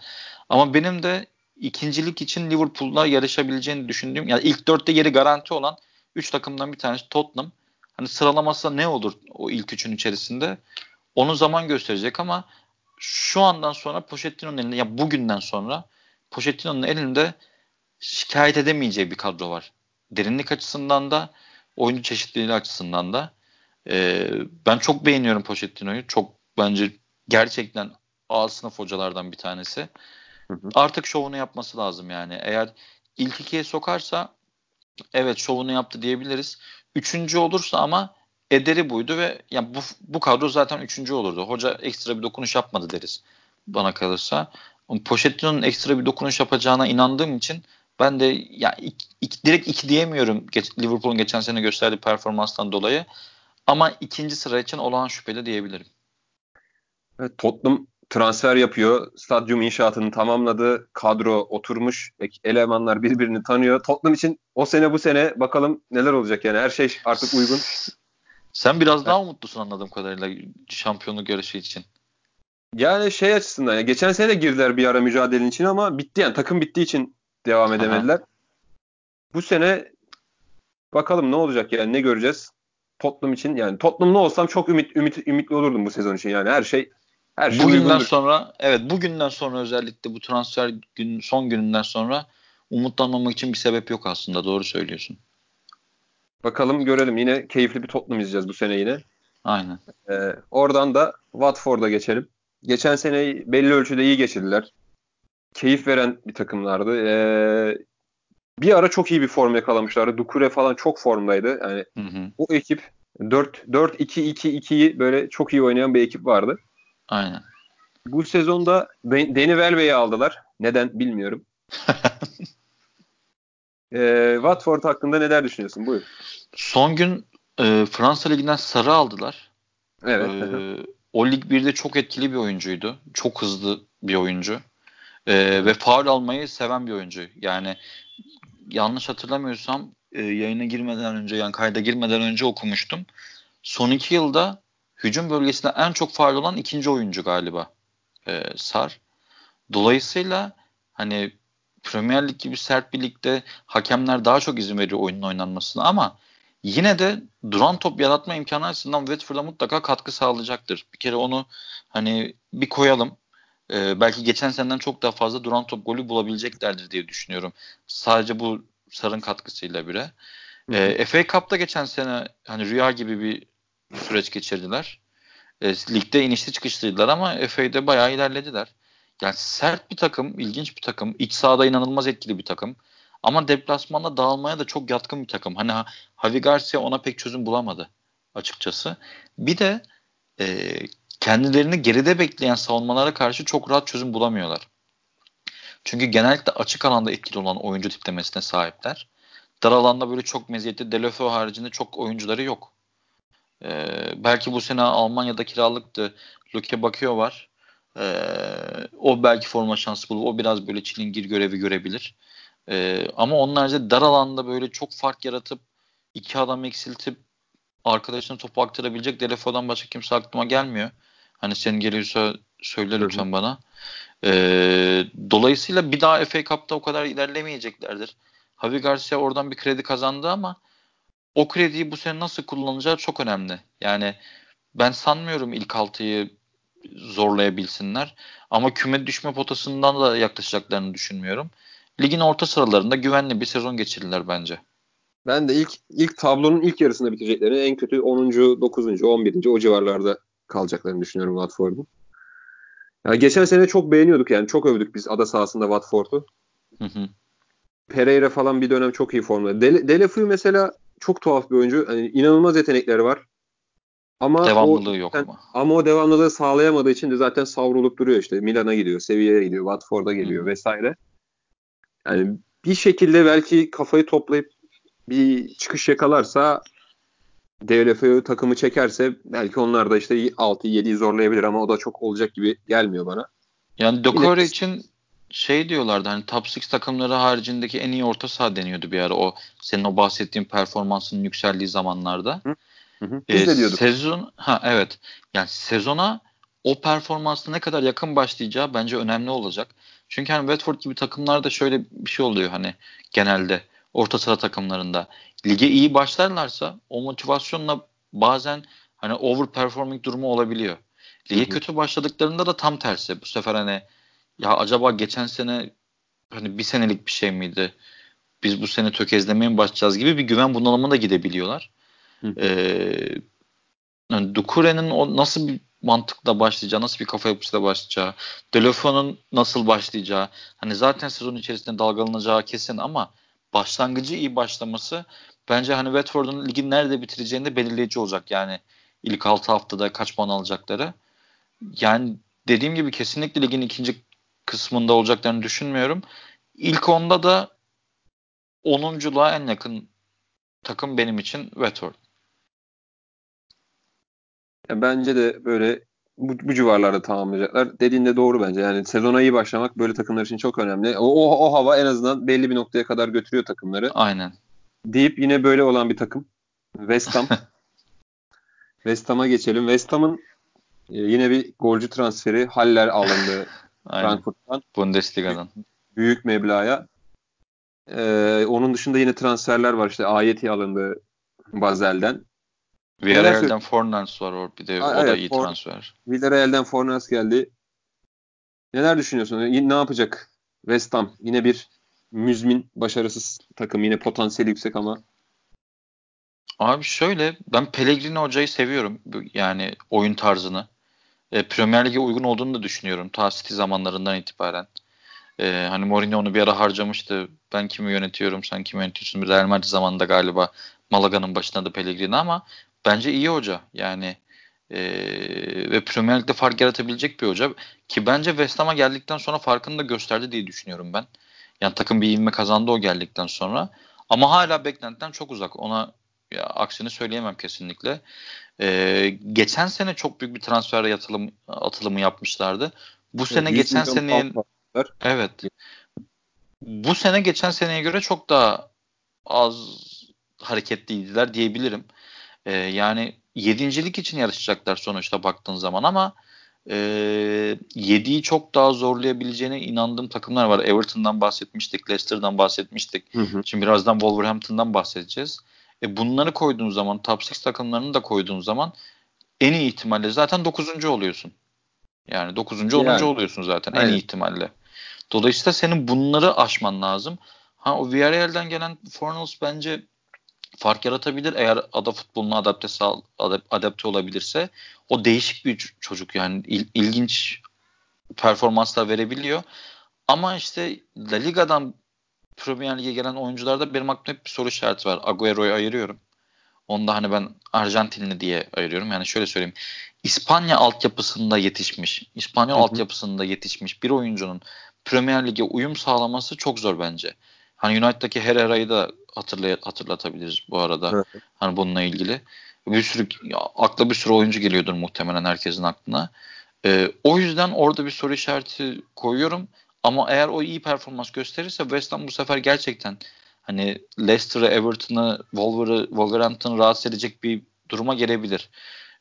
Ama benim de ikincilik için Liverpool'la yarışabileceğini düşündüğüm yani ilk dörtte yeri garanti olan 3 takımdan bir tanesi Tottenham. Hani sıralaması ne olur o ilk üçün içerisinde onu zaman gösterecek ama şu andan sonra Pochettino'nun elinde ya bugünden sonra Pochettino'nun elinde şikayet edemeyeceği bir kadro var. Derinlik açısından da oyuncu çeşitliliği açısından da. Ee, ben çok beğeniyorum Pochettino'yu. Çok bence gerçekten A sınıf hocalardan bir tanesi. Hı hı. Artık şovunu yapması lazım yani. Eğer ilk ikiye sokarsa evet şovunu yaptı diyebiliriz. Üçüncü olursa ama ederi buydu ve yani bu, bu kadro zaten üçüncü olurdu. Hoca ekstra bir dokunuş yapmadı deriz bana kalırsa. Pochettino'nun ekstra bir dokunuş yapacağına inandığım için ben de ya iki, iki, direkt iki diyemiyorum geç, Liverpool'un geçen sene gösterdiği performanstan dolayı. Ama ikinci sıra için olağan şüpheli diyebilirim. Evet, Tottenham transfer yapıyor. Stadyum inşaatını tamamladı. Kadro oturmuş. Elemanlar birbirini tanıyor. Tottenham için o sene bu sene bakalım neler olacak yani. Her şey artık uygun. Sen biraz daha umutlusun anladığım kadarıyla şampiyonluk yarışı için. Yani şey açısından ya geçen sene girdiler bir ara mücadelenin için ama bitti yani takım bittiği için devam edemediler. Aha. Bu sene bakalım ne olacak yani ne göreceğiz. Tottenham için yani Tottenham'lı olsam çok ümit, ümit ümitli olurdum bu sezon için yani her şey her şey bugünden uygundur. sonra evet bugünden sonra özellikle bu transfer gün son gününden sonra umutlanmamak için bir sebep yok aslında doğru söylüyorsun. Bakalım görelim yine keyifli bir Tottenham izleyeceğiz bu sene yine. Aynen. Ee, oradan da Watford'a geçelim. Geçen sene belli ölçüde iyi geçirdiler. Keyif veren bir takımlardı. Ee, bir ara çok iyi bir form yakalamışlardı. Dukure falan çok formdaydı. Yani hı hı. o ekip 4-2-2-2'yi böyle çok iyi oynayan bir ekip vardı. Aynen. Bu sezonda Danny Welbeck'i aldılar. Neden bilmiyorum. e, Watford hakkında neler düşünüyorsun? Buyur. Son gün e, Fransa Ligi'nden Sarı aldılar. Evet. E, o lig 1'de çok etkili bir oyuncuydu. Çok hızlı bir oyuncu. E, ve faul almayı seven bir oyuncu. Yani yanlış hatırlamıyorsam e, yayına girmeden önce yani kayda girmeden önce okumuştum. Son iki yılda hücum bölgesinde en çok faal olan ikinci oyuncu galiba e, Sar. Dolayısıyla hani Premier Lig gibi sert bir ligde hakemler daha çok izin veriyor oyunun oynanmasına ama yine de duran top yaratma imkanı açısından Watford'a mutlaka katkı sağlayacaktır. Bir kere onu hani bir koyalım. Ee, belki geçen seneden çok daha fazla duran top golü bulabileceklerdir diye düşünüyorum. Sadece bu Sar'ın katkısıyla bile. Ee, FA Cup'ta geçen sene hani rüya gibi bir süreç geçirdiler. E, ligde inişli çıkışlıydılar ama FA'de bayağı ilerlediler. Yani sert bir takım, ilginç bir takım. İç sahada inanılmaz etkili bir takım. Ama deplasmanda dağılmaya da çok yatkın bir takım. Hani Javi Garcia ona pek çözüm bulamadı açıkçası. Bir de e, kendilerini geride bekleyen savunmalara karşı çok rahat çözüm bulamıyorlar. Çünkü genellikle açık alanda etkili olan oyuncu tiplemesine sahipler. Dar alanda böyle çok meziyetli Delofeu haricinde çok oyuncuları yok. Ee, belki bu sene Almanya'da kiralıktı. Luke bakıyor var. Ee, o belki forma şansı bulur. O biraz böyle çilingir görevi görebilir. Ee, ama haricinde dar alanda böyle çok fark yaratıp iki adam eksiltip arkadaşına topu aktarabilecek Delefo'dan başka kimse aklıma gelmiyor. Hani senin geliyorsa söyle lütfen Hı-hı. bana. Ee, dolayısıyla bir daha FA Cup'ta o kadar ilerlemeyeceklerdir. Javi Garcia oradan bir kredi kazandı ama o krediyi bu sene nasıl kullanacağı çok önemli. Yani ben sanmıyorum ilk altıyı zorlayabilsinler. Ama küme düşme potasından da yaklaşacaklarını düşünmüyorum. Ligin orta sıralarında güvenli bir sezon geçirirler bence. Ben de ilk ilk tablonun ilk yarısında biteceklerini en kötü 10. 9. 11. o civarlarda kalacaklarını düşünüyorum Watford'un. Yani geçen sene çok beğeniyorduk yani. Çok övdük biz ada sahasında Watford'u. Pereira falan bir dönem çok iyi formda. Dele, Delefuy mesela çok tuhaf bir oyuncu. Yani inanılmaz yetenekleri var. Ama devamlılığı o, yok ama. Ama o devamlılığı sağlayamadığı için de zaten savrulup duruyor işte. Milan'a gidiyor, Sevilla'ya gidiyor, Watford'a geliyor Hı. vesaire. Yani bir şekilde belki kafayı toplayıp bir çıkış yakalarsa DLFO takımı çekerse belki onlar da işte 6-7'yi zorlayabilir ama o da çok olacak gibi gelmiyor bana. Yani Dokore için şey diyorlardı hani top 6 takımları haricindeki en iyi orta saha deniyordu bir ara o senin o bahsettiğin performansının yükseldiği zamanlarda. Hı. Hı hı. Biz ee, de diyorduk. Sezon ha evet. Yani sezona o performansına ne kadar yakın başlayacağı bence önemli olacak. Çünkü hani Watford gibi takımlarda şöyle bir şey oluyor hani genelde orta sıra takımlarında. Lige iyi başlarlarsa o motivasyonla bazen hani overperforming durumu olabiliyor. Lige hı hı. kötü başladıklarında da tam tersi. Bu sefer hani ya acaba geçen sene hani bir senelik bir şey miydi? Biz bu sene tökezlemeye mi başlayacağız gibi bir güven bunalımına da gidebiliyorlar. Ee, yani Dukure'nin o nasıl bir mantıkla başlayacağı, nasıl bir kafa yapısıyla başlayacağı, Delofon'un nasıl başlayacağı, hani zaten sezon içerisinde dalgalanacağı kesin ama başlangıcı iyi başlaması bence hani Watford'un ligin nerede bitireceğinde belirleyici olacak yani ilk 6 haftada kaç puan alacakları. Yani dediğim gibi kesinlikle ligin ikinci kısmında olacaklarını düşünmüyorum. İlk onda da 10'unculuğa en yakın takım benim için Watford. Ya bence de böyle bu, bu civarlarda tamamlayacaklar. Dediğinde doğru bence. Yani sezona iyi başlamak böyle takımlar için çok önemli. O, o, o hava en azından belli bir noktaya kadar götürüyor takımları. Aynen. Deyip yine böyle olan bir takım. West Ham. West Ham'a geçelim. West Ham'ın e, yine bir golcü transferi Haller alındı Frankfurt'tan. Bundesliga'dan. Büyük meblağa. Ee, onun dışında yine transferler var. İşte Ayeti alındı Bazel'den. Villarreal'den Fornals var or bir de Aa, o evet, da iyi For- transfer. Villarreal'den Fornals geldi. Neler düşünüyorsun? Ne yapacak West Ham? Yine bir müzmin, başarısız takım. Yine potansiyeli yüksek ama. Abi şöyle ben Pellegrini hocayı seviyorum. Yani oyun tarzını. E, Premier Lig'e uygun olduğunu da düşünüyorum. Ta City zamanlarından itibaren. E, hani Mourinho onu bir ara harcamıştı. Ben kimi yönetiyorum, sen kimi yönetiyorsun? Bir Real Madrid zamanında galiba Malaga'nın başında da Pellegrini ama bence iyi hoca. Yani e, ve Premier Lig'de fark yaratabilecek bir hoca. Ki bence West Ham'a geldikten sonra farkını da gösterdi diye düşünüyorum ben. Yani takım bir ivme kazandı o geldikten sonra. Ama hala beklentiden çok uzak. Ona ya, aksini söyleyemem kesinlikle. Ee, geçen sene çok büyük bir transfer yatılım, atılımı yapmışlardı. Bu sene geçen seneye evet. Bu sene geçen seneye göre çok daha az hareketliydiler diyebilirim. E, yani yedincilik için yarışacaklar sonuçta baktığın zaman ama e, yediği çok daha zorlayabileceğine inandığım takımlar var. Everton'dan bahsetmiştik, Leicester'dan bahsetmiştik. Hı hı. Şimdi birazdan Wolverhampton'dan bahsedeceğiz. E, bunları koyduğun zaman, top 6 takımlarını da koyduğun zaman en iyi ihtimalle zaten 9. oluyorsun. Yani 9. 10. Yani. oluyorsun zaten Aynen. en iyi ihtimalle. Dolayısıyla senin bunları aşman lazım. Ha o Villarreal'den gelen Fornals bence fark yaratabilir eğer ada futboluna adapte sağ, adapte olabilirse. O değişik bir çocuk yani il, ilginç performanslar verebiliyor. Ama işte La Liga'dan Premier Lig'e gelen oyuncularda benim aklımda hep bir soru işareti var. Agüero'yu ayırıyorum. Onu da hani ben Arjantinli diye ayırıyorum. Yani şöyle söyleyeyim. İspanya altyapısında yetişmiş, İspanyol hı hı. altyapısında yetişmiş bir oyuncunun Premier Lig'e uyum sağlaması çok zor bence. Hani United'daki Herrera'yı da hatırlay hatırlatabiliriz bu arada. Evet. Hani bununla ilgili. Bir sürü akla bir sürü oyuncu geliyordur muhtemelen herkesin aklına. Ee, o yüzden orada bir soru işareti koyuyorum. Ama eğer o iyi performans gösterirse West Ham bu sefer gerçekten hani Leicester'ı, Everton'ı, Wolverhampton'ı rahatsız edecek bir duruma gelebilir.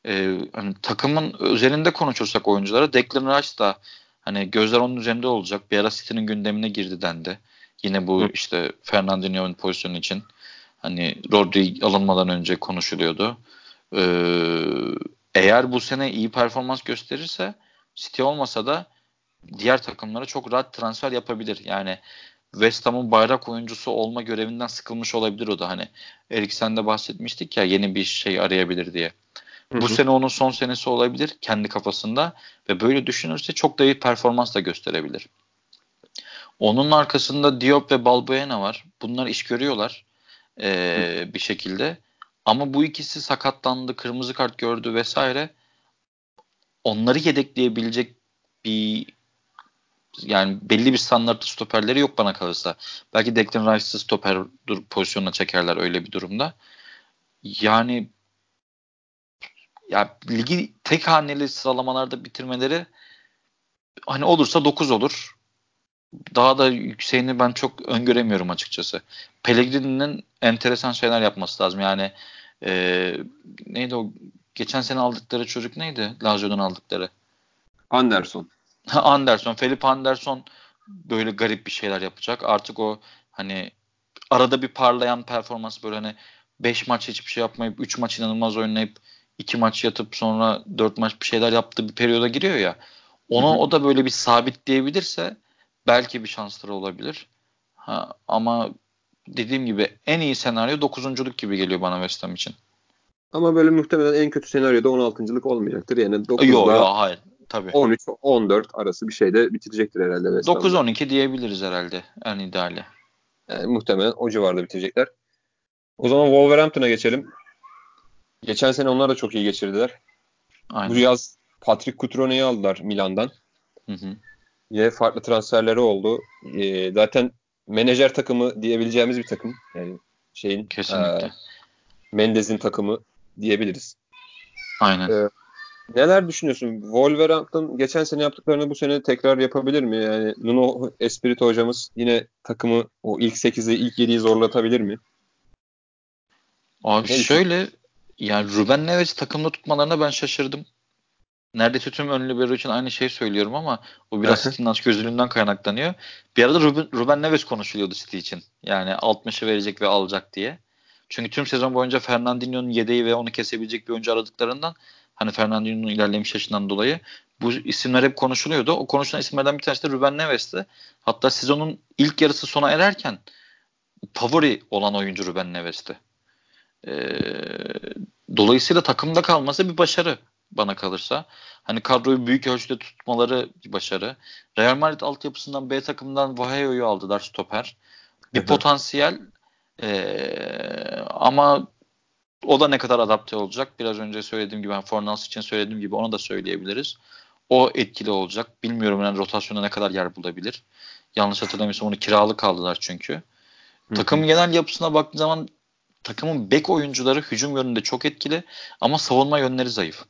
Ee, hani takımın üzerinde konuşursak oyunculara Declan Rice da hani gözler onun üzerinde olacak. Bir ara City'nin gündemine girdi dendi. Yine bu Hı. işte Fernandinho'nun pozisyonu için hani Rodri alınmadan önce konuşuluyordu. Ee, eğer bu sene iyi performans gösterirse City olmasa da diğer takımlara çok rahat transfer yapabilir. Yani West Ham'ın bayrak oyuncusu olma görevinden sıkılmış olabilir o da. Hani Eriksen'de bahsetmiştik ya yeni bir şey arayabilir diye. Hı-hı. Bu sene onun son senesi olabilir kendi kafasında ve böyle düşünürse çok da iyi performans da gösterebilir. Onun arkasında Diop ve Balbuena var. Bunlar iş görüyorlar ee, bir şekilde. Ama bu ikisi sakatlandı, kırmızı kart gördü vesaire. Onları yedekleyebilecek bir yani belli bir standartlı stoperleri yok bana kalırsa. Belki Declan Rice'ı stoper pozisyonuna çekerler öyle bir durumda. Yani ya ligi tek haneli sıralamalarda bitirmeleri hani olursa 9 olur. Daha da yükseğini ben çok öngöremiyorum açıkçası. Pellegrini'nin enteresan şeyler yapması lazım. Yani e, neydi o geçen sene aldıkları çocuk neydi? Lazio'dan aldıkları. Anderson. Anderson, Felipe Anderson böyle garip bir şeyler yapacak. Artık o hani arada bir parlayan performans böyle hani 5 maç hiçbir şey yapmayıp 3 maç inanılmaz oynayıp 2 maç yatıp sonra 4 maç bir şeyler yaptığı bir periyoda giriyor ya. Onu hı hı. o da böyle bir sabitleyebilirse belki bir şansları olabilir. Ha, ama dediğim gibi en iyi senaryo dokuzunculuk gibi geliyor bana West Ham için. Ama böyle muhtemelen en kötü senaryoda 16.lık olmayacaktır. Yani 9'da Yok yok hayır. Tabii. 13-14 arası bir şeyde bitirecektir herhalde. 9-12 diyebiliriz herhalde en ideali. Yani muhtemelen o civarda bitirecekler. O zaman Wolverhampton'a geçelim. Geçen sene onlar da çok iyi geçirdiler. Aynen. Bu yaz Patrick Cutrone'yi aldılar Milan'dan. Hı hı. Ve farklı transferleri oldu. Ee, zaten menajer takımı diyebileceğimiz bir takım. Yani şeyin Kesinlikle. E, Mendez'in takımı diyebiliriz. Aynen. Ee, neler düşünüyorsun? Wolverhampton geçen sene yaptıklarını bu sene tekrar yapabilir mi? Yani Nuno Espirito hocamız yine takımı o ilk 8'i, ilk 7'yi zorlatabilir mi? Abi ne şöyle yani Ruben Neves takımda tutmalarına ben şaşırdım. Neredeyse tüm ön libero için aynı şeyi söylüyorum ama o biraz City'nin aç gözlülüğünden kaynaklanıyor. Bir arada Ruben, Ruben Neves konuşuluyordu City için. Yani 60'ı verecek ve alacak diye. Çünkü tüm sezon boyunca Fernandinho'nun yedeği ve onu kesebilecek bir oyuncu aradıklarından hani Fernandinho'nun ilerlemiş yaşından dolayı bu isimler hep konuşuluyordu. O konuşulan isimlerden bir tanesi de Ruben Neves'ti. Hatta sezonun ilk yarısı sona ererken favori olan oyuncu Ruben Neves'ti. Ee, dolayısıyla takımda kalması bir başarı bana kalırsa. Hani kadroyu büyük ölçüde tutmaları bir başarı. Real Madrid altyapısından B takımdan Vaheyo'yu aldılar stoper. Bir potansiyel ee, ama o da ne kadar adapte olacak? Biraz önce söylediğim gibi, yani Fornals için söylediğim gibi onu da söyleyebiliriz. O etkili olacak. Bilmiyorum yani rotasyona ne kadar yer bulabilir. Yanlış hatırlamıyorsam onu kiralık aldılar çünkü. Takım genel yapısına baktığın zaman takımın bek oyuncuları hücum yönünde çok etkili ama savunma yönleri zayıf.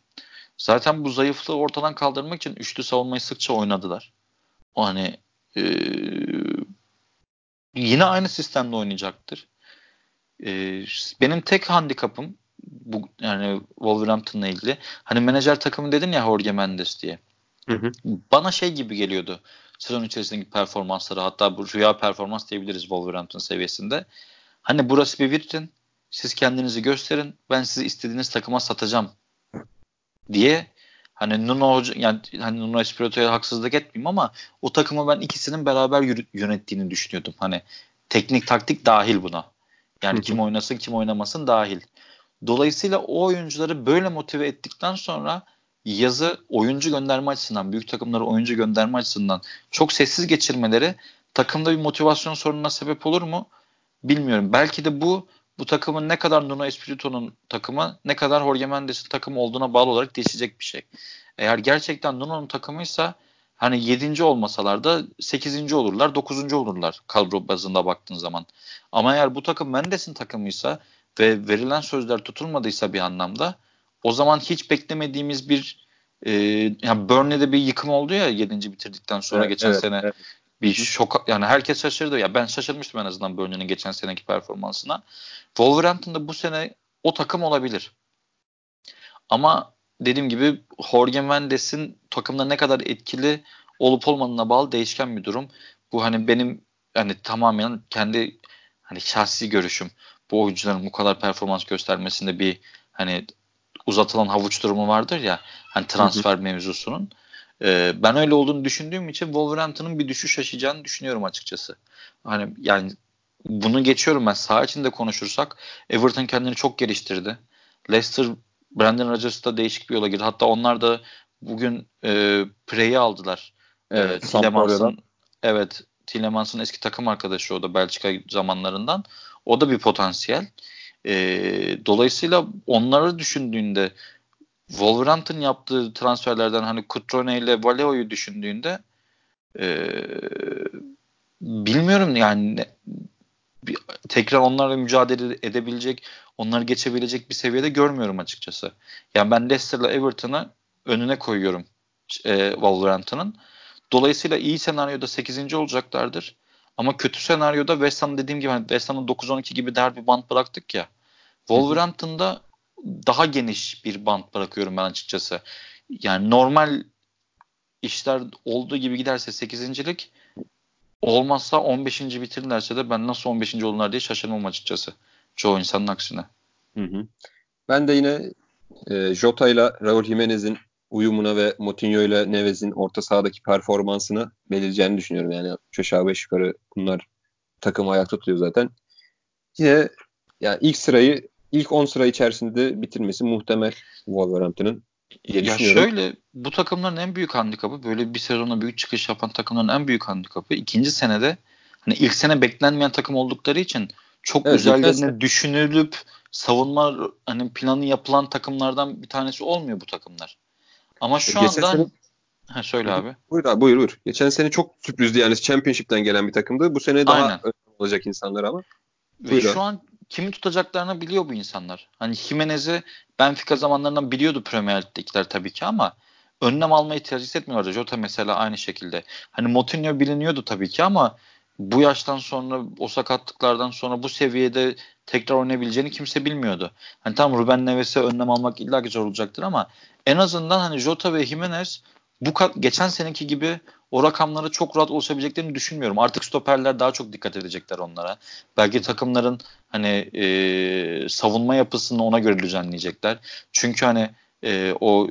Zaten bu zayıflığı ortadan kaldırmak için üçlü savunmayı sıkça oynadılar. O hani e, yine aynı sistemde oynayacaktır. E, benim tek handikapım bu yani Wolverhampton'la ilgili. Hani menajer takımı dedin ya Jorge Mendes diye. Hı hı. Bana şey gibi geliyordu. Sezon içerisindeki performansları hatta bu rüya performans diyebiliriz Wolverhampton seviyesinde. Hani burası bir vitrin. Siz kendinizi gösterin. Ben sizi istediğiniz takıma satacağım diye hani Nuno yani hani Nuno Espirito'ya haksızlık etmeyeyim ama o takımı ben ikisinin beraber yönettiğini düşünüyordum. Hani teknik taktik dahil buna. Yani Hı-hı. kim oynasın kim oynamasın dahil. Dolayısıyla o oyuncuları böyle motive ettikten sonra yazı oyuncu gönderme açısından, büyük takımları oyuncu gönderme açısından çok sessiz geçirmeleri takımda bir motivasyon sorununa sebep olur mu? Bilmiyorum. Belki de bu bu takımın ne kadar Nuno Espirito'nun takımı ne kadar Jorge Mendes'in takımı olduğuna bağlı olarak değişecek bir şey. Eğer gerçekten Nuno'nun takımıysa hani 7. olmasalar da 8. olurlar, 9. olurlar kadro bazında baktığın zaman. Ama eğer bu takım Mendes'in takımıysa ve verilen sözler tutulmadıysa bir anlamda o zaman hiç beklemediğimiz bir e, yani Burnley'de bir yıkım oldu ya 7. bitirdikten sonra evet, geçen evet, sene evet. bir şok yani herkes şaşırdı ya ben şaşırmıştım en azından Burnley'nin geçen seneki performansına. Wolverhampton'da bu sene o takım olabilir. Ama dediğim gibi Jorge Mendes'in takımda ne kadar etkili olup olmadığına bağlı değişken bir durum. Bu hani benim hani tamamen kendi hani şahsi görüşüm. Bu oyuncuların bu kadar performans göstermesinde bir hani uzatılan havuç durumu vardır ya hani transfer hı hı. mevzusunun. Ee, ben öyle olduğunu düşündüğüm için Wolverhampton'ın bir düşüş yaşayacağını düşünüyorum açıkçası. Hani yani bunu geçiyorum ben. Sağ içinde konuşursak Everton kendini çok geliştirdi. Leicester Brandon Rodgers'da değişik bir yola girdi. Hatta onlar da bugün e, Prey'i aldılar. Evet, e, Tillemans'ın evet Tillemans'ın eski takım arkadaşı o da Belçika zamanlarından. O da bir potansiyel. E, dolayısıyla onları düşündüğünde Wolverhampton yaptığı transferlerden hani Cutrone ile Valeo'yu düşündüğünde e, bilmiyorum yani bir, tekrar onlarla mücadele edebilecek, onları geçebilecek bir seviyede görmüyorum açıkçası. Yani ben Leicester'la Everton'ı önüne koyuyorum e, Wolverhampton'ın. Dolayısıyla iyi senaryoda 8. olacaklardır. Ama kötü senaryoda West Ham dediğim gibi hani West Ham'ın 9-12 gibi der bir bant bıraktık ya. Wolverhampton'da daha geniş bir bant bırakıyorum ben açıkçası. Yani normal işler olduğu gibi giderse 8.lik olmazsa 15. bitirirlerse de ben nasıl 15. olurlar diye şaşırmam açıkçası. Çoğu insanın aksine. Hı hı. Ben de yine e, Jota ile Raul Jimenez'in uyumuna ve Moutinho ile Neves'in orta sahadaki performansını belirleyeceğini düşünüyorum. Yani aşağı beş yukarı bunlar takım ayakta tutuyor zaten. Yine yani ilk sırayı ilk 10 sıra içerisinde bitirmesi muhtemel Wolverhampton'ın ya şöyle bu takımların en büyük handikapı böyle bir sezona büyük çıkış yapan takımların en büyük handikapı ikinci senede hani ilk sene beklenmeyen takım oldukları için çok evet, üzerlerine düşünülüp savunma hani planı yapılan takımlardan bir tanesi olmuyor bu takımlar. Ama şu Geçen anda sene... ha, söyle abi. Buyur abi buyur buyur. Geçen sene çok sürprizdi yani Championship'ten gelen bir takımdı. Bu sene daha Aynen. olacak insanlar ama. Ve buyur şu abi. an kimi tutacaklarını biliyor bu insanlar. Hani Jimenez'i Benfica zamanlarından biliyordu Premier Lig'dekiler tabii ki ama önlem almayı tercih etmiyorlardı. Jota mesela aynı şekilde. Hani Moutinho biliniyordu tabii ki ama bu yaştan sonra o sakatlıklardan sonra bu seviyede tekrar oynayabileceğini kimse bilmiyordu. Hani tam Ruben Neves'e önlem almak illa ki zor olacaktır ama en azından hani Jota ve Jimenez bu geçen seneki gibi o rakamlara çok rahat ulaşabileceklerini düşünmüyorum. Artık stoperler daha çok dikkat edecekler onlara. Belki takımların hani e, savunma yapısını ona göre düzenleyecekler. Çünkü hani e, o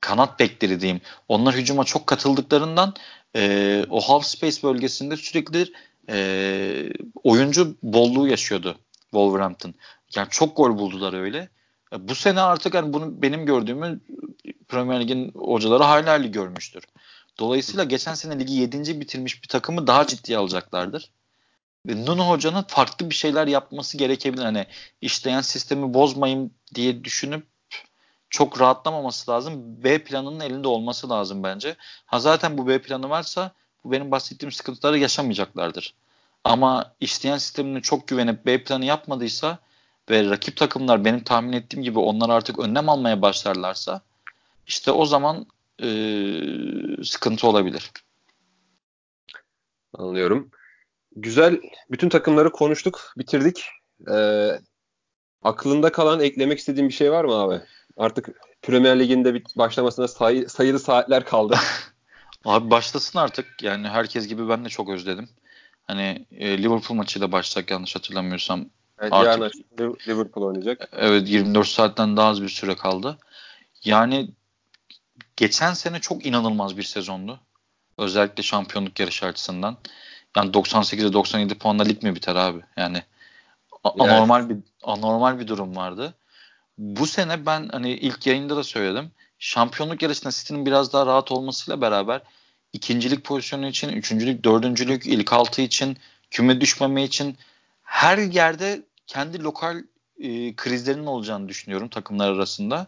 kanat bekleri diyeyim. Onlar hücuma çok katıldıklarından e, o half space bölgesinde sürekli e, oyuncu bolluğu yaşıyordu Wolverhampton. Yani çok gol buldular öyle. E, bu sene artık hani bunu benim gördüğümü Premier Lig'in hocaları hayli hayli görmüştür. Dolayısıyla geçen sene ligi 7. bitirmiş bir takımı daha ciddiye alacaklardır. Ve Nuno Hoca'nın farklı bir şeyler yapması gerekebilir. Hani işleyen sistemi bozmayayım diye düşünüp çok rahatlamaması lazım. B planının elinde olması lazım bence. Ha zaten bu B planı varsa bu benim bahsettiğim sıkıntıları yaşamayacaklardır. Ama işleyen sistemine çok güvenip B planı yapmadıysa ve rakip takımlar benim tahmin ettiğim gibi onlar artık önlem almaya başlarlarsa işte o zaman e, sıkıntı olabilir. Anlıyorum. Güzel. Bütün takımları konuştuk, bitirdik. Ee, aklında kalan eklemek istediğin bir şey var mı abi? Artık Premier Lig'in başlamasına say, sayılı saatler kaldı. abi başlasın artık. Yani herkes gibi ben de çok özledim. Hani e, Liverpool maçıyla başlayacak yanlış hatırlamıyorsam. Evet, artık, yarın Liverpool oynayacak. Evet 24 saatten daha az bir süre kaldı. Yani geçen sene çok inanılmaz bir sezondu. Özellikle şampiyonluk yarışı açısından. Yani 98'e 97 puanla lig mi biter abi? Yani anormal bir anormal bir durum vardı. Bu sene ben hani ilk yayında da söyledim. Şampiyonluk yarışında City'nin biraz daha rahat olmasıyla beraber ikincilik pozisyonu için, üçüncülük, dördüncülük, ilk altı için, küme düşmeme için her yerde kendi lokal e, krizlerinin olacağını düşünüyorum takımlar arasında.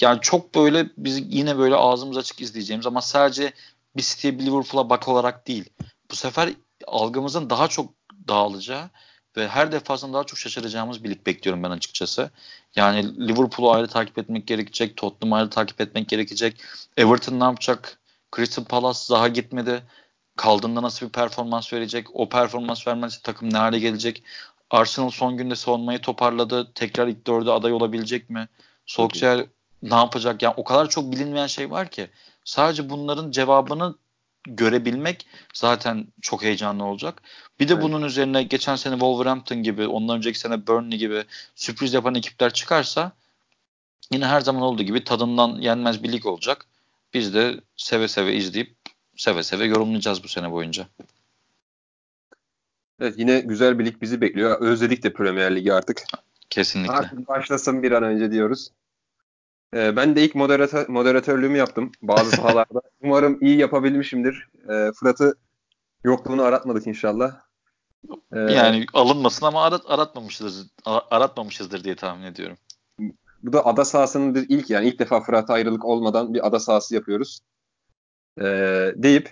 yani çok böyle biz yine böyle ağzımız açık izleyeceğimiz ama sadece bir bir Liverpool'a bak olarak değil. Bu sefer algımızın daha çok dağılacağı ve her defasında daha çok şaşıracağımız bir lig bekliyorum ben açıkçası. Yani Liverpool'u ayrı takip etmek gerekecek, Tottenham'ı ayrı takip etmek gerekecek. Everton ne yapacak? Crystal Palace daha gitmedi. Kaldığında nasıl bir performans verecek? O performans vermezse takım ne hale gelecek? Arsenal son günde savunmayı toparladı. Tekrar ilk dörde aday olabilecek mi? Solskjaer ne yapacak? Yani o kadar çok bilinmeyen şey var ki. Sadece bunların cevabını görebilmek zaten çok heyecanlı olacak. Bir de evet. bunun üzerine geçen sene Wolverhampton gibi, ondan önceki sene Burnley gibi sürpriz yapan ekipler çıkarsa yine her zaman olduğu gibi tadından yenmez bir lig olacak. Biz de seve seve izleyip seve seve yorumlayacağız bu sene boyunca. Evet yine güzel bir lig bizi bekliyor. Özledik de Premier Ligi artık. Kesinlikle. Artık başlasın bir an önce diyoruz. Ee, ben de ilk moderatör, moderatörlüğümü yaptım bazı sahalarda. Umarım iyi yapabilmişimdir. Ee, Fırat'ı yokluğunu aratmadık inşallah. Ee, yani alınmasın ama arat, aratmamışızdır, aratmamışızdır diye tahmin ediyorum. Bu da ada sahasının ilk yani ilk defa Fırat ayrılık olmadan bir ada sahası yapıyoruz. Ee, deyip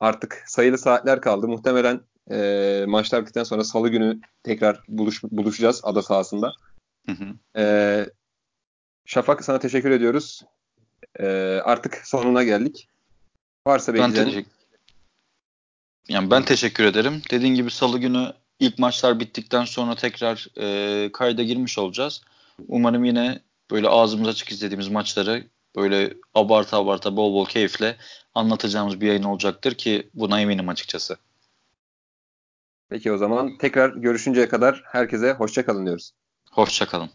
artık sayılı saatler kaldı. Muhtemelen e, maçlar bittikten sonra salı günü tekrar buluş, buluşacağız ada sahasında. Hı hı. E, Şafak sana teşekkür ediyoruz. E, artık sonuna geldik. Varsa ben teşekkür yani ben teşekkür ederim. Dediğin gibi salı günü ilk maçlar bittikten sonra tekrar e, kayda girmiş olacağız. Umarım yine böyle ağzımız açık izlediğimiz maçları böyle abarta abarta bol bol keyifle anlatacağımız bir yayın olacaktır ki buna eminim açıkçası. Peki o zaman tekrar görüşünceye kadar herkese hoşçakalın diyoruz. Hoşçakalın.